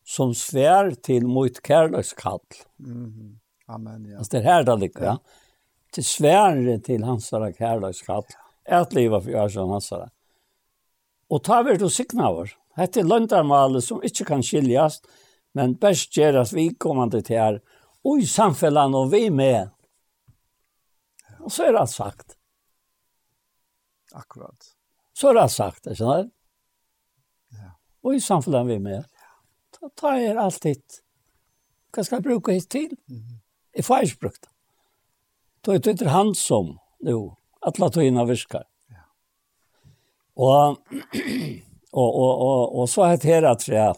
som svär till mot kärlekskall. Mm. Amen, ja. Alltså det här då lika. Ja. Till svär till hans kärlekskall. ett liv för jag som hans. Og ta vi du signaver. Hette er løndarmalet som ikke kan skiljas, men best gjøres vi kommande til her, og i samfellan og vi med. Og så er det sagt. Akkurat. Så er det sagt, ikke sant? Ja. Og i samfellan vi med. Ta, ta er alt hit. Hva skal jeg bruke hit til? Mm -hmm. Jeg får ikke brukt det. Da er Det ikke han som, jo, at la togina virkar. Og, og, og, og, og så het her at jeg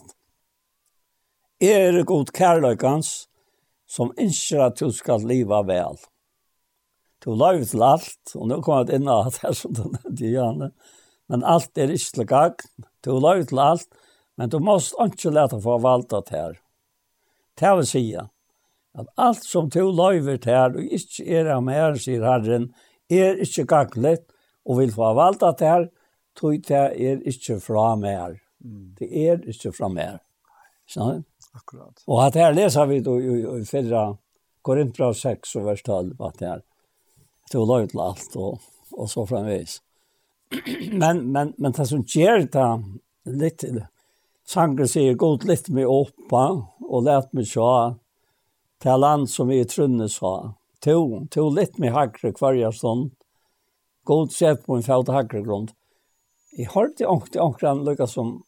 er det god kærløykans, som ønsker at du skal leve vel. Du løyver til alt, og nå kommer jeg inn av det som du nevnte, Janne, men alt er ikke til gang. Du løyver til alt, men du måst ikke lete for å valgte det her. Det vil si at alt som du løyver til her, og ikke er av mer, sier Herren, er ikke ganglet, og vil få valgte det her, tog det er ikke fra mer. Mm. Det er ikke fra mer. Sånn? Akkurat. Og at her leser vi då i, i, i fyra 6 og vers 12 at det er tog lov til alt og, og så framvis. men, men, men det som gjør det litt, Sanger sier god litt med oppa og let meg se til land som i trunne sa. To, to litt med hagre hver stund. God sett på en fjord hagre grunn Jeg hørte ångte ångkran lukka som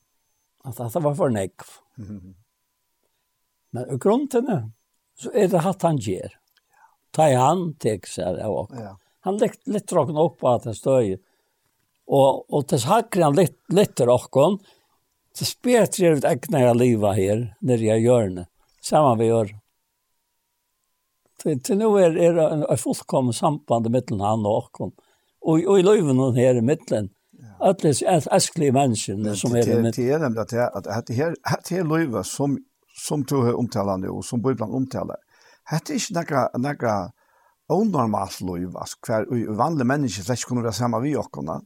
at det var for nekv. Men i grunnen så er det hatt han gjør. Ta i han tek seg av ja. Han litt, litt råkken opp på at han støy. Og, og til sakker han litt, litt råkken, så spetrer jeg ut egna jeg livet her, når jeg gjør det. Samme vi gjør. Til, til nå er det en, en fullkommen samband mellom han og åkken. Og, og i løyven her i mittelen, alles är äskliga människan som er med. Det är nämligen att att att det här att det löva som som du har omtalt nå, och som Bibelen omtaler, Det er ikke noe några onormalt løyve, altså hver i vanliga människor släck kunde vara samma vi och kunna.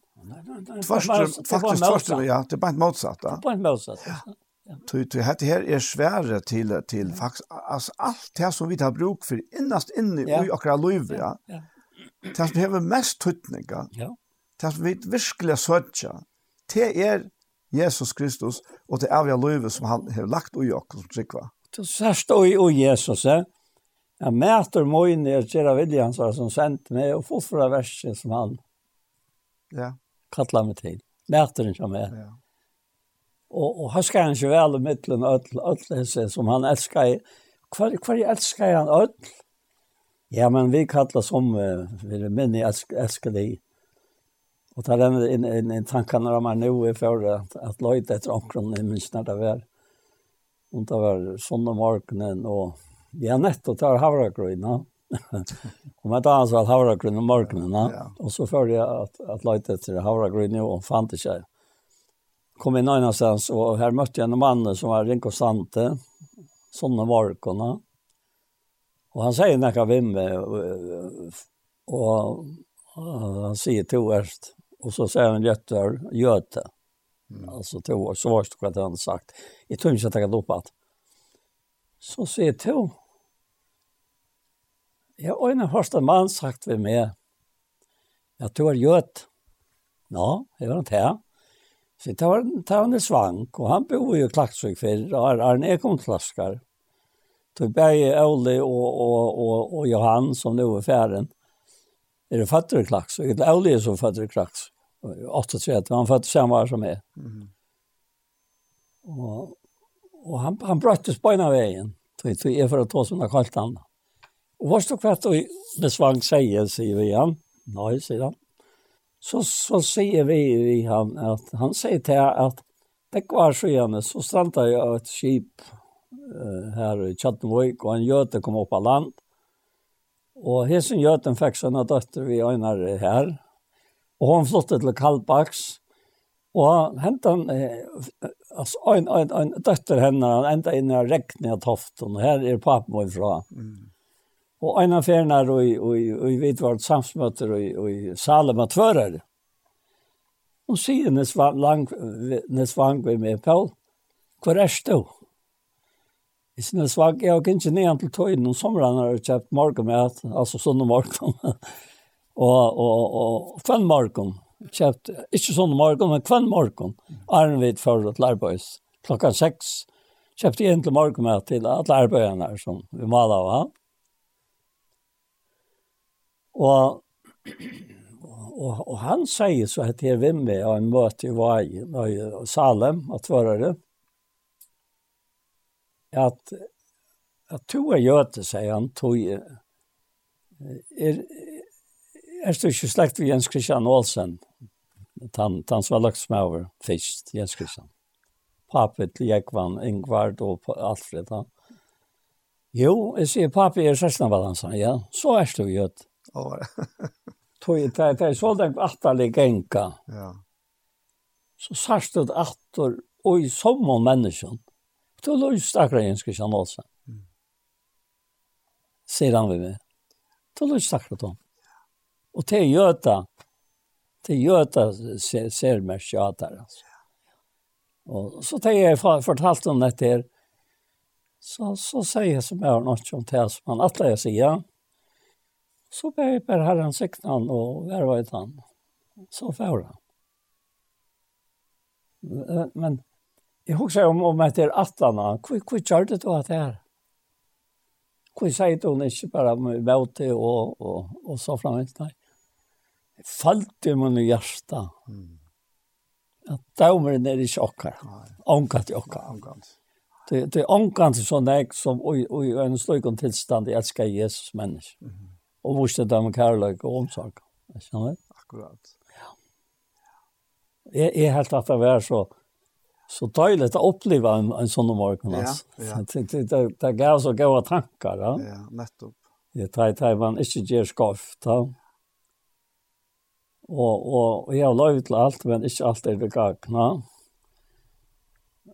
Först faktiskt först ja, det er bare motsatt. Det är bara motsatt. Tu tu hat her er svære til til fax as alt det som vi tar bruk for innast inne i okra løv ja. Det som hever mest tøtninga. Ja til at vi virkelig søtja, det er Jesus Kristus og det evige livet som han har lagt ui okkur, som trykva. Det sørst i Jesus, eh? Jeg møter møyne og Gjera Williams som sendte meg og fortfarande verset som han ja. kallar meg til. Møter han ikke meg. Ja. Og, og husker han ikke vel i midtelen ødel som han elsker. Hver, hver elsker han ødel? Ja, men vi kallar som uh, vi minne elsker, elsker det. Och tar den in in, in tankarna om här nu för att, att lojta efter omkron i människorna det var. Och det var sådana morgonen och ja netto tar havragröna. och man tar alltså havragröna morgonen. Ja. Och så förde jag att, att lojta efter havragröna och fann det sig. Kom in någonstans och här mötte jag en man som var Rinko Sante. Sådana morgonen. Och han säger några vimmer och, og, og, han sier to erst Og så sier han jättar gjøte. Mm. Altså, två år, så var det att han sagt. Jeg tror inte att jag hade uppat. Så säger två. Jag har en første mann sagt vid mig. Jag tror gjøt. Ja, det var inte här. Så det var, det var en svank, og han bor jo klaksvik for, og er er en ekonklaskar. Så Berge, Åli og, og, og, og Johan, som nå er færen, er det fattere klaksvik. Åli er så fattere klaksvik. 38, han föddes samma år som er. Mm. Och, och han, han bröttes på ena vägen. Så jag är för att ta sådana kallt han. Och hva stod kvart og med svang säger, sier vi han. Nej, säger han. Så, så säger vi, vi han att han säger till att det kvar gjerne, så strandet jag et skip uh, här i Chattenvik og en gjøte kom opp på land. Och hesen gjøten fikk sånne døtter vi öjnare här Og hon flyttet til Kalbaks. Og hentan, eh, altså, en, en, en døtter henne, enda inn i regnet av toften, og her er papen min fra. Mm. Og en av ferien er, i, i, i Vidvart samsmøter, og, i Salem av Tvører. Og sier Nesvang vi med Paul, hvor er du? I sinne svag, jeg har ikke ned til tøyen noen sommeren har jeg kjøpt morgenmat, altså sånne morgen. og, og, og kvann morgen, kjøpt, ikke sånn morgen, men kvann morgen, Arnvid for et lærbeis, klokka seks, kjøpte inn til morgenmat til alle arbeidene som vi maler av Ja? Og, og, og han sier så at jeg vil med en møte i Vai, i Salem, at det at at to er gjøte, sier han, to er, er, er du ikke slekt ved Jens Christian Olsen? Han, han som var lagt som over først, Jens Christian. Papet til Jekvann, Ingvard og Alfred. Han. Jo, jeg sier papet er sørsten av søsnebalansen, ja. Så er du gjødt. Oh. Tog det det er så den atterlig genka. Ja. Så sørst det atter og i sommer mennesken. Då lyst akkurat Jens Christian Olsen. Mm. Ser han vid meg. Då lyst akkurat hon. Och det är Göta. Det är Göta ser mer tjatar. Alltså. Och så det jag har fortalt om det här. Så, så säger jag som jag har något om det som han alla jag säger. Så ber jag per herren siktan och värva ut han. Så får han. Men jeg husker om, om etter är attlarna. Hur gör det du at det er? Hur sier du ikke bare med båte og, og, og så framöver? Nei. Det falt i min hjärsta. Mm. At daumeren är inte okkar. Ångat i okkar. Ångat. Det, det är ångat så näg som oj, oj, en slöjkon tilstand i älskar Jesus människa. Mm. Och måste det med kärlek og omsorg. Jag känner Akkurat. Ja. Jag er helt at det var så så deilig å oppleve en, en sånn morgen. Ja, ja. Det, det, det, det gav så gode tanker. Ja, ja nettopp. Det tar, tar man ikke gjør skoft. Ja. Og, og jeg har lov til alt, men ikke alt er begagna.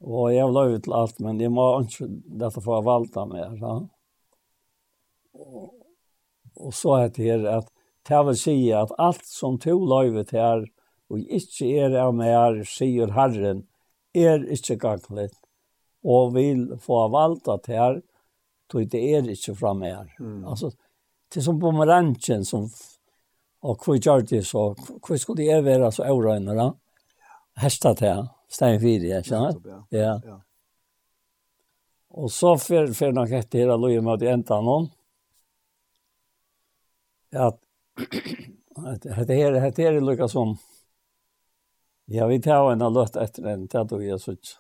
Og jeg har lov til alt, men jeg må ikke dette få valda mer. Ja? Og, og så er det her at det vil si at alt som to lov til her, og ikke er av mer, sier Herren, er ikke gagnet, og vil få valda til her, tog det er ikke fra mer. Mm. Altså, det er som bumerangjen som Og hva gjør det så, hva skulle jeg være så overrøyne da? Hestet til, stein fire, jeg skjønner. Ja. ja. Og så fer fer nok etter her loje med at enda noen. At det her det her er lukka som Ja, vi tar en av løtt etter den, det er jeg synes.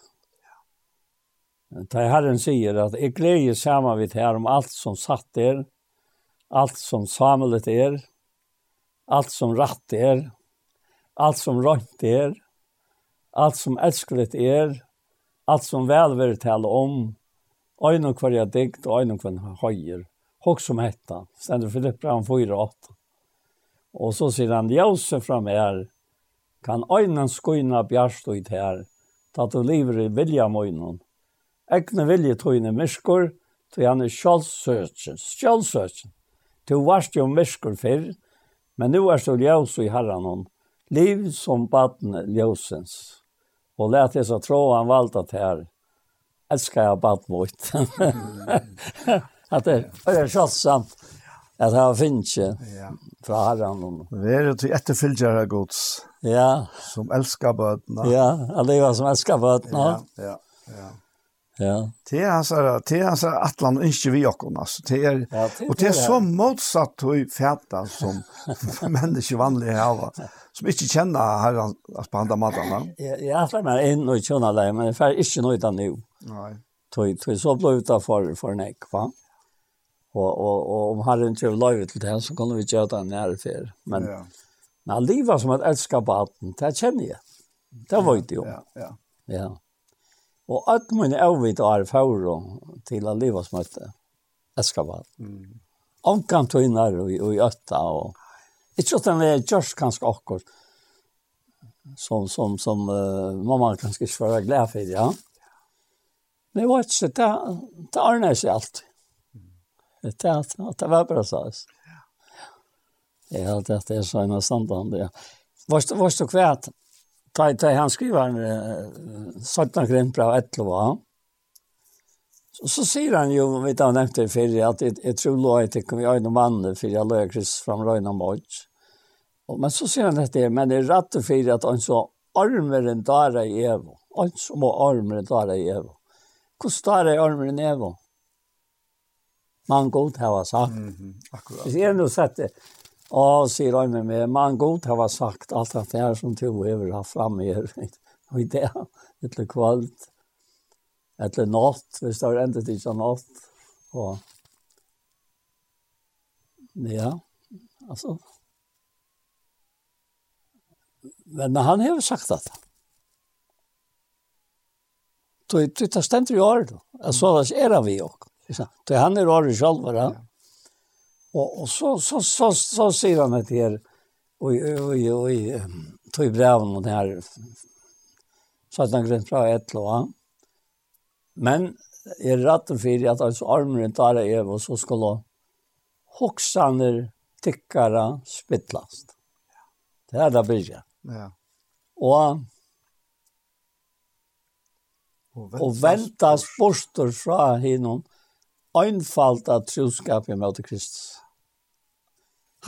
Da Herren sier at jeg gleder sammen vidt her om alt som satt der, alt som samlet er, allt som rätt är, allt som rätt är, allt som älskligt är, allt som välvärd tala om, en och kvarja dikt och en och kvarja höjer. Hock som hetta, ständer Filippra han 4 i 8. Och så säger han, Jose fram er, kan ögonen skoina bjärst ut här, ta du lever i vilja mojnon. Ekne vilje tøyne myskor, tøy han er sjálfsøtjen, sjálfsøtjen. Du varst jo myskor fyrr, Men nu är så ljøs i herran hon. Liv som baden ljøsens. Och lät det så tro han valtat här. Älskar jag baden mot. at det är sjottsamt. Att han finns Ja. fra herran hon. Det är jo till etterfylgjere gods. Ja. Som älskar bötna. Ja, alla som älskar baden. Ja, ja, ja. Ja. Det är så där, det är så Atlant och inte vi också alltså. Det är och det är så motsatt hur färda som människor vanliga har va. Som inte känner här att på andra matarna. Ja, jag får mig in och känna det men för inte något annat nu. Nej. Tog tog så blå ut för for en ek va. Och och och om har inte lov til det så kan vi göra det nære för. Men ja. Men livet som att älska barnen, det kjenner jeg. Det var inte jag. Ja, ja. Ja. Og alt mine avvitt og er fagre til å leve som et eskabal. Mm. Omkant tøyner og, og i øtta. Og, ikke at den er gjørst kanskje akkurat som, som, som uh, mamma kanskje ikke var glad for, ja. Men jeg vet ikke, det, det ordner seg alltid. Det, det, det var bra, sa. Ja, det, det er sånn av standard, ja. Vårst du kvært, ta ta han skriver en uh, Svartna bra ett lov. så, så sier han ju vet han nevnt för att det är jeg tror att det kommer kom i man för jag jeg løy kryss fram røyne Och Men så sier han det men det är rätt för att han så armer en där i evo. Han så må armer en där i evo. Hur står det armer enn evo? Man god har sagt. Mm. Akkurat. Hvis jeg nå sett det, Ja, sier han med meg, man god har sagt alt det her som to över har i her. Og i det, etter kvalt, etter natt, hvis det har endet ikke natt. Og, ja, altså. Men han har sagt det. Så det stämmer ju året. då. Jag det är vi också. Så han är år själv va. Og, og så, så, så, så, så säger han det här i, i, i, i tog breven og det her, så at han grønt fra et eller annet. Men jeg er rett og för at alltså armen tar det över och så skulle hoxaner tykkere spittlast. Det er det bygget. Ja. Og og väntas borster fra hinom einfalt av troskap i møte Kristus.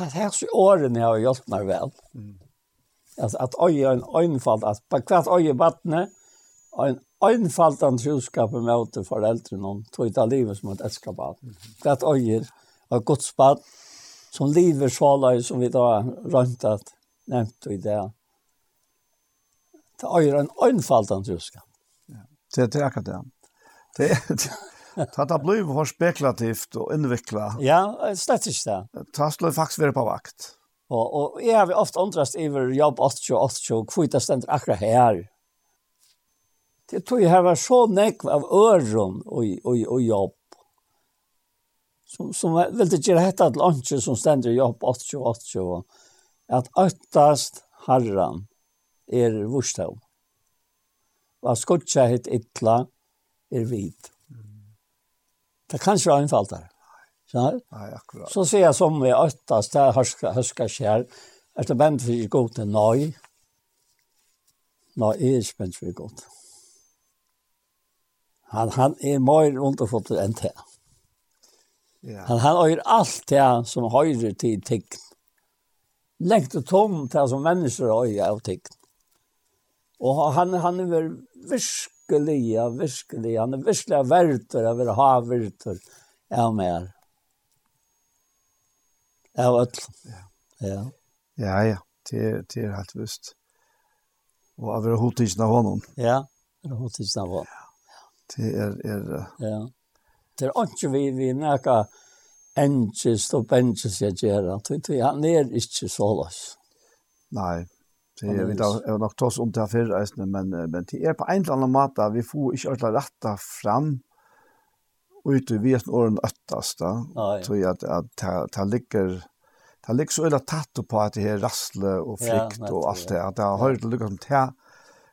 At her så årene har hjulpet meg vel. Mm. At, at øye er en einfalt, at på hvert øye vattne, en einfalt av troskap i møte foreldre noen, tog ut av livet som et eskapal. Hvert øye av Guds bad, som livet så løy som vi da rønt at nevnt i det. Det er en einfalt av troskap. Ja. Det er akkurat det. Det er Ta det blir for spekulativt og innviklet. Ja, slett ikke det. Ta skulle faktisk være på vakt. Og, og jeg har ofte undrast over jobb 8-8, hvor det stender akkurat her. Det tror jeg her var så nekv av øren og, og, og jobb. Som, som ville gjøre hette at lunch som stender jobb 8-8, at øktast harran er vursdav. Og skutja hitt ytla er vidt. Det kan ikke være innfalt der. innfaltere. Nei, akkurat. Så sier jeg som vi øktast, det høsker, høsker skjær, er det bent for god til nøy, nøy er ikke bent for god. Han, han er mer underfottet enn til. Ja. Han, han øyer alt det som høyre til tikk. Lengt og tom til som mennesker øyer av tikk. Og han, han er virkelig virkelig, ja, virkelig. Han er virkelig verter, jeg vil ha verter. Ja, mer. Ja, vet Ja. Ja, ja. ja. Det, er, det er helt visst. Og jeg vil ha hodtidsen av honom. Ja, jeg vil ha ikke av honom. Det er... er ja. Det er ikke vi, vi nækker enges og benges jeg gjør. Han er ikke så løs. Nei, Det vi då är nog toss om det här men men det är på en eller annan måta vi får inte alla rätta fram ut i vesen åren öttast då. Så jag att att ta ta ligger ta ligger så illa tatt på att det här rastle och flykt och allt det att det har hört lukkat som det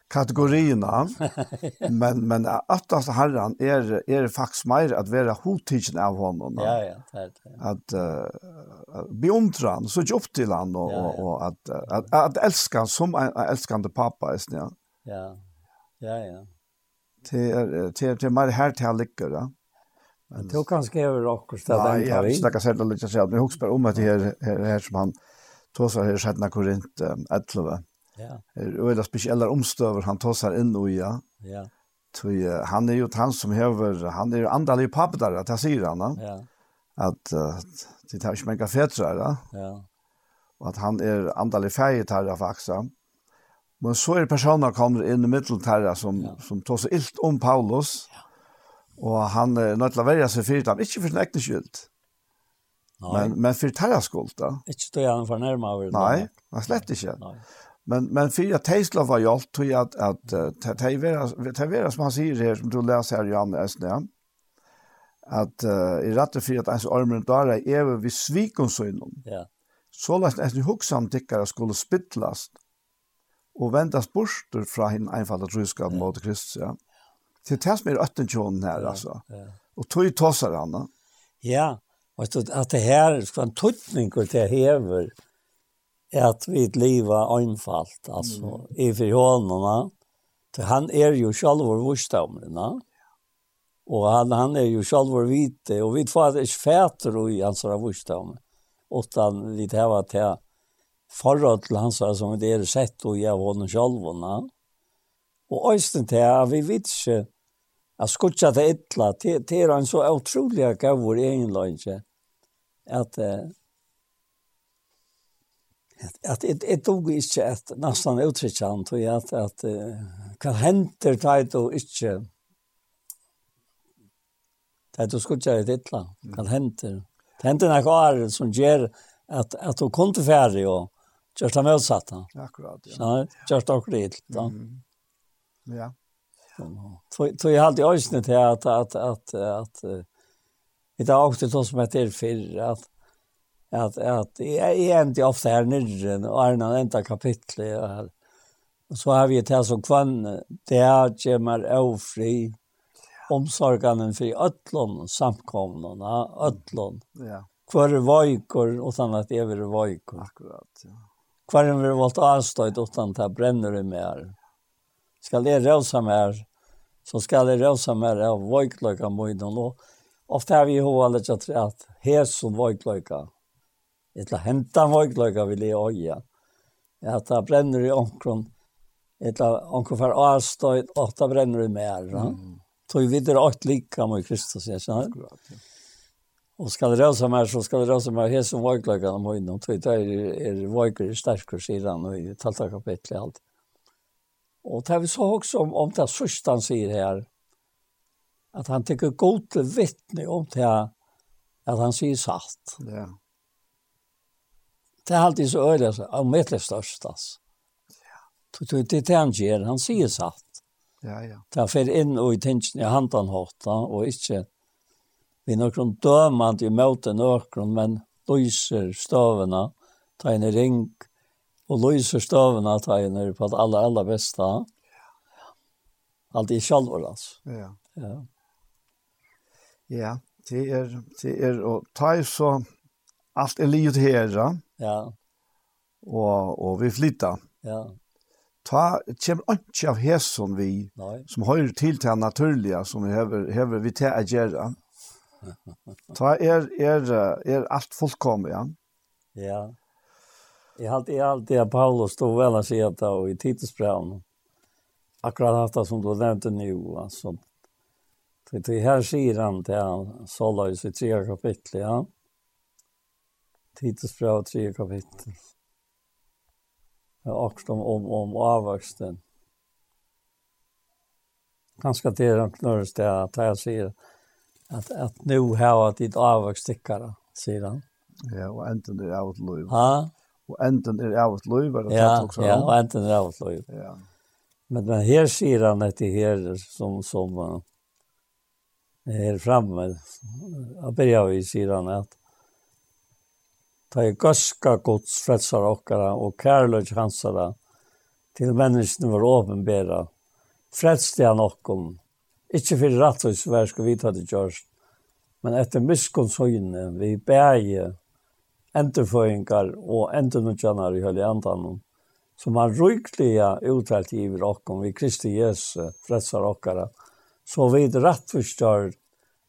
kategorierna men men att alltså herran är er, är er faktiskt mer att vara hotigen av honom. Ja ja, det är det. Att uh, beundra beundran så upp till han och ja, ja. och att att, att älska som en älskande pappa är ja. Ja. Ja ja. Till till till mer här till lycka då. Men det kan skriva rock och ställa den där. Ja, jag ska säga lite så att jag husper om att det här här som han tog så här sjätte Korint 11 Ja. Och det speciella omstöver han tar sig in och ja. Ja. Tui, han är ju han som häver, han är ju andalig pappa där, att jag säger han. Ja. Att det tar inte många fetrar. Ja. Och att han är andalig färg där faktiskt. Men så är det personer kommer in i mitten där som, ja. som tar sig ilt om Paulus. Ja. Och han är nöjd att välja sig för att inte för sin äkta skyld. Men, men för terra skuld då? Inte stå gärna för närmare. Nej, han slett inte. Nej. Men men för att Tesla var jag tror jag att att Tevera vera som han säger här som du läser här Jan andra snä att i rätt för att ens armen där är vi vid svikon så inom. Ja. Så läst att ni huxar tycker att skulle spittlast och vändas borster från en enfalda troskap mot Kristus ja. Till tas med ötten tjonen här alltså. Ja. Och tog tossar han. Ja. Och att det här ska en tutning och det häver at vi liva einfalt, altså, mm. i Til Han er jo selv vår vursdomrene, og han, han er jo selv vår vite, og vi får ikke fæter i hans vursdom, utan vi tar til forhold til hans som det er sett og gjør henne selv. Og øysten til at vi vet ikke, at skutsa til etla, til, til en så utrolig gav vår egen lønge, at uh, at det det tog inte at nesten uttrycka han tog at at att kan henter tajt och inte Det du skulle göra det illa. Kan henter Det händer några år som ger at at du kom til färdig og just det motsatta. Akkurat ja. Nej, just också det illa. Ja. Så så jag hade ju ösnet här att att att att vi tar också till oss med till för att at, at jag jeg endte ofte her nyrren, og er noen enda kapitlet, og, og så har vi til som kvann, det her kommer ofri omsorgene for ødlån, samkomnene, ødlån. Ja. Hver vajkor, utan at jeg vil vajkor. Akkurat, ja. kvar en vil valt avstøyt, utan at jeg brenner i mer. Skal det røse mer, så skal det røse mer av vajkløyka møyden. Og ofte har vi i hovedet at her som vajkløyka, etla henta møgløyga vil jeg øya. At det brenner i omkron, etla omkron for avstøy, og det brenner i mer. Mm. Tog videre åkt lika med Kristus, jeg kjenner. Akkurat, ja. Og skal det røse meg, så skal det røse meg hese om vøgløyga om høyden, og tog der er vøgløyga sterkere siden, og i talta kapitlet og alt. Og det vi så også om, om det sørste han sier her, at han tykker god til vittne om det at han sier satt. Ja. Yeah. Det er alltid så øyelig, så om det är störst. Ja. Det det det han gjør, han sier satt. Ja, ja. Det fer inn og i tingen i handen hårta, og ikke vi noen dømende i møte noen, men lyser støvene, ta inn i ring, og løyser støvene, ta inn i på det aller, aller beste. Ja. Alt i sjalvor, altså. Ja. Ja. Ja, det er, det er, og ta i så, allt är livet här. Ja. Och och vi flyttar. Ja. Ta kommer inte av här som vi Nei. som hör till till naturliga som vi behöver behöver vi ta att göra. Ta är är är allt fullkomligt. Ja. Ja. Jag har alltid alltid att Paulus stod väl att säga det och i Titusbrevet akkurat haft det som du nämnde nu alltså. Det här sidan till Sola i sitt tredje kapitel, ja. Titus brev 3 kapitel. Ja, också om om, om avväxten. Ganska det är en det att jag säger att, att nu har jag ditt avväxtstickare, sier han. Ja, och äntligen er av et liv. Ja. Och äntligen er av et liv, er det ja, också? Ja, och äntligen er av et liv. Ja. Men, men här sier han at det her som, som uh, er framme. Jeg begynner vi, säger han att ta i gøska gods frelsar okkara og kærløg hansara til menneskene var åpenbæra. Frelste han okkom, ikkje fyrir rattvis hver skal vi ta det gjørst, men etter miskunnshøyene vi bæge endurføyingar og endurnudjanar i høyde andan, som har rykliga uttalt giver okkom vi Kristi Jesu frelsar okkara, så vi rattvis gjør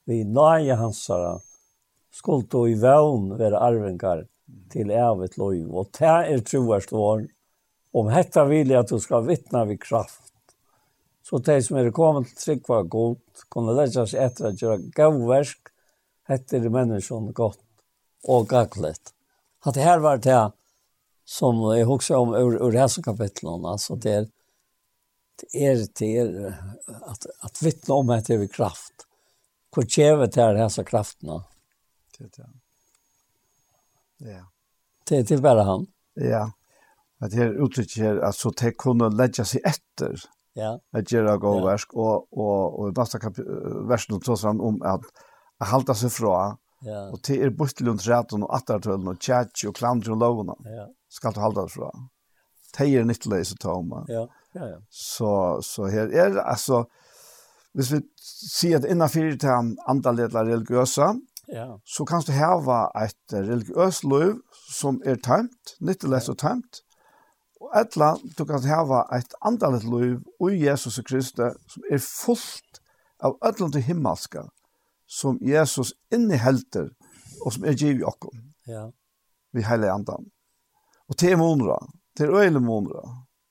vi nøye hansara, skulle og i vevn være arvingar til evet lov. Og det er troverst vår. Om hetta vil jeg at du skal vittna vid kraft. Så de som er kommet til trygg var godt, kunne legge seg etter at gjøre gavversk, etter menneskene godt og gaglet. At det her var det som jeg husker om ur, ur hese hälsokapitlen, altså det er det er, det er at, at vittne om etter vid kraft. Hvor kjevet er hälsokraftene? Mm det ja. Ja. Det det bara han. Ja. Att det uttrycker här att så te kunde lägga sig efter. Ja. Att göra gåvärsk och och och nästa versen så fram om att hålla sig fra. Ja. Och det är bustlund rätten och attartöllen och chatch och klandra och lovna. Ja. Ska du hålla dig fra. Det är nytt läs att ta om. Ja. Ja ja. Så så här är alltså Hvis vi sier at innenfor til antallet religiøse, Ja. Så kan du hava et religiøst liv som er tømt, nytteless og tømt, og etla du kan hava et andalet liv ui Jesus og Kristi som er fullt av ødlom til himmelska som Jesus innehelter og som er giv i okkom. Ja. Vi heile andan. Og til monra, til øyle månra.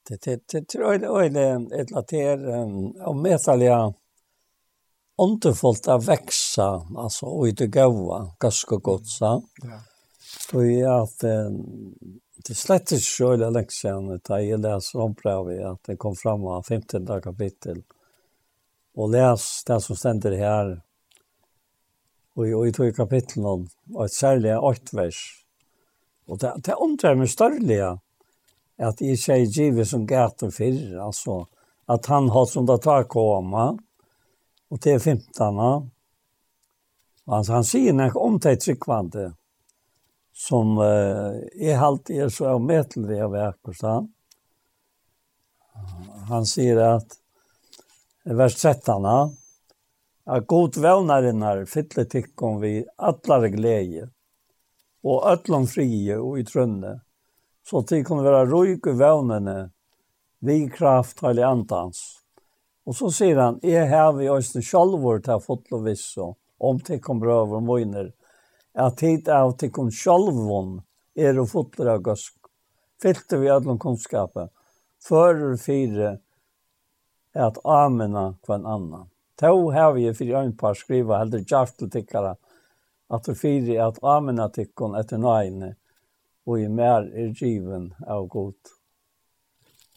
Til øyle, øyle, etla til, og metalja, underfullt att växa alltså och inte gåva ganska gott så. Ja. Så är att det slett inte så eller läxan att jag läser om prov att det kom fram av 15 kapitel. Och läs det som ständer här. Och i, och i tog kapitlen om ett särligt åt vers. Och det, det undrar mig störliga att i sig givet som gaten fyrr, Alltså att han har som det tar komma. Mm och til 15. Ja. Alltså han säger när om det tryggvande, som eh, er halt är så avmätliga av och Han Han säger att vers 13 at god vännarinnar fyller tyckon vi alla glede, och öllom frie och i trönne så tyckon vara rojk i vännerna vi kraft helig antans. Og så sier han, jeg har vi øyne sjalvor til fotlo viss og om tikkum brøver og møyner, at hit av kom sjalvon er og fotlo av gøsk. Fylte vi alle kunnskapet, fører fire at amena kvann annan. Tau har vi fyrir en par skriva heldur kjartel tikkara at du fyrir at amena tikkon etter nøyne og i mer er given av godt.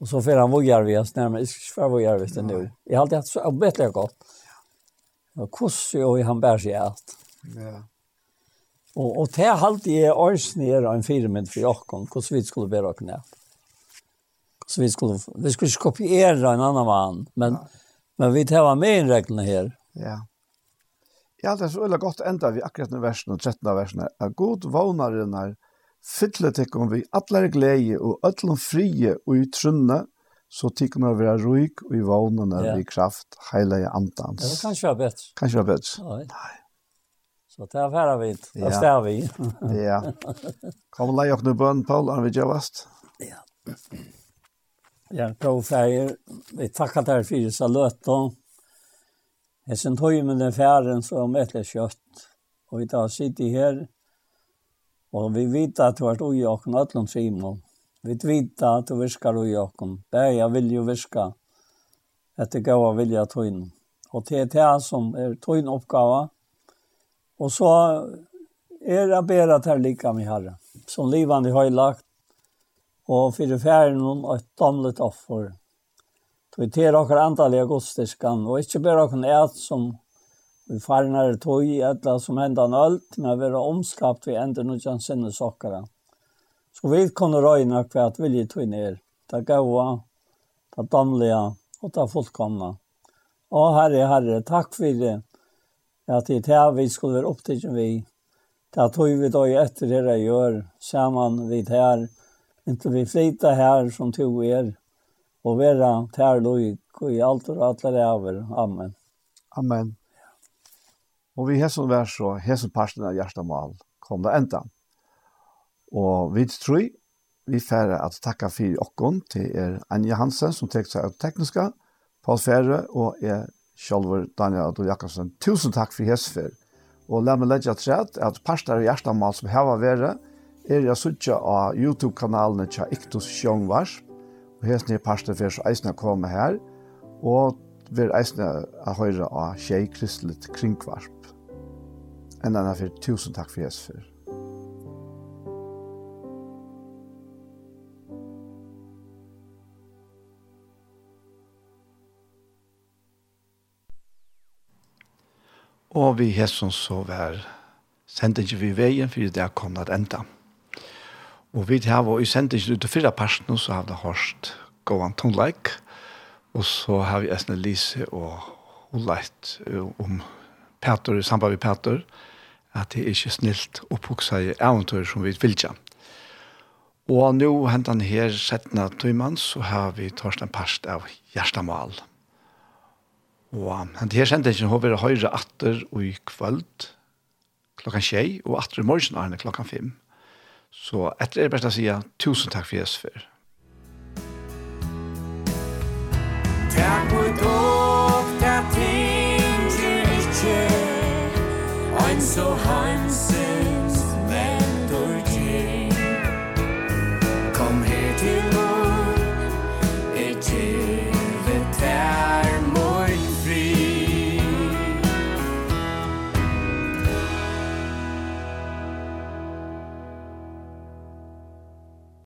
Och så får han vågar vi oss närmare. Jag ska vågar vi det nu. Jag har alltid haft så bättre gott. Och kusse och han bär sig allt. Ja. Och och det har alltid är oss ner en firmen för Jakob. Hur vi skulle bära och knä. Så vi skulle vi skulle kopiera en annan man, men ja. men vi tar med en regeln här. Ja. Ja, det är så väldigt gott ända vi akkurat nu versen och 13 versen. Är god vånare när fylle tikkum vi allar glede og öllum frie og i trunne, så tikkum vi være ruik og i vånene ja. vi kraft heilige andans. Ja, det kan ikke være bedre. Kan ikke være bedre. Nei. Så det er færre vi ikke. Det er vi. ja. Kom og leie oss nu bønn, Paul, er vi gjøvast? Ja. Ja, prøv færger. Vi takkar deg for det så jeg synes høy med den færen som etter kjøtt. Og vi tar sitt i her, Og vi vet at du har vært ui okken ötlund Simon. Vi vet at du viskar ui okken. Bæg jeg vil jo viska etter gaua vilja tøyn. Og det er det som er tøyn oppgava. Og så er det bedre at her lika med herre. Som livan har lagt. Og fyrir færen og et damlet offer. Så Tøy til okker antallega godstiskan. Og ikkje bare okken et som Vi farnar tog i etla som enda ölt, men vi var omskapt vi enda nu kan sinne sockare. Så vi kunde röjna för att vilja tog ner. Det gåa, det damliga och det fullkomna. Å Herre, Herre, tack för det. Att det här vi skulle vara upptagen vi. Det tog vi då i efter det jeg gör. saman vi här. Inte vi flyta här som tog er. Och vara till här lojk och i allt och er räver. Amen. Amen. Og vi hesson vær så, hesson parsten av hjertemål kom det enda. Og vi tror, vi færre at takka fyrir okkon til er Anja Hansen som tek seg av tekniska, Paul Færre og er Kjolver Daniel Adol Jakobsen. Tusen takk for hesfer. Og la meg legge at at parster av hjertemål som heva vært er jeg suttja av YouTube-kanalene til Iktus Sjongvars, og hesten er parster for så eisne komme her, og vi er eisne av høyre av Kjei kristelig kringvarp enn annan for tusen takk for Jesus for. Og vi hesson så var sendingen vi veien, for det kom det enda. Og vi har vært i ikke ut til fyrre personer, så har vi hørt gåan tonleik, og så har vi Esne Lise og Oleit om Peter, i samband med Peter, at det er ikke snilt å pukse i eventyr som vi vil ikke. Og nå hentet han her settene tøymann, så har vi torsten parst av Gjerstamal. Og hentan her sendingen har vært høyre atter og i kvöld klokkan tjei, og atter i morgen er klokkan fem. Så etter er det best å si tusen takk for Jesus for. Takk for so handsome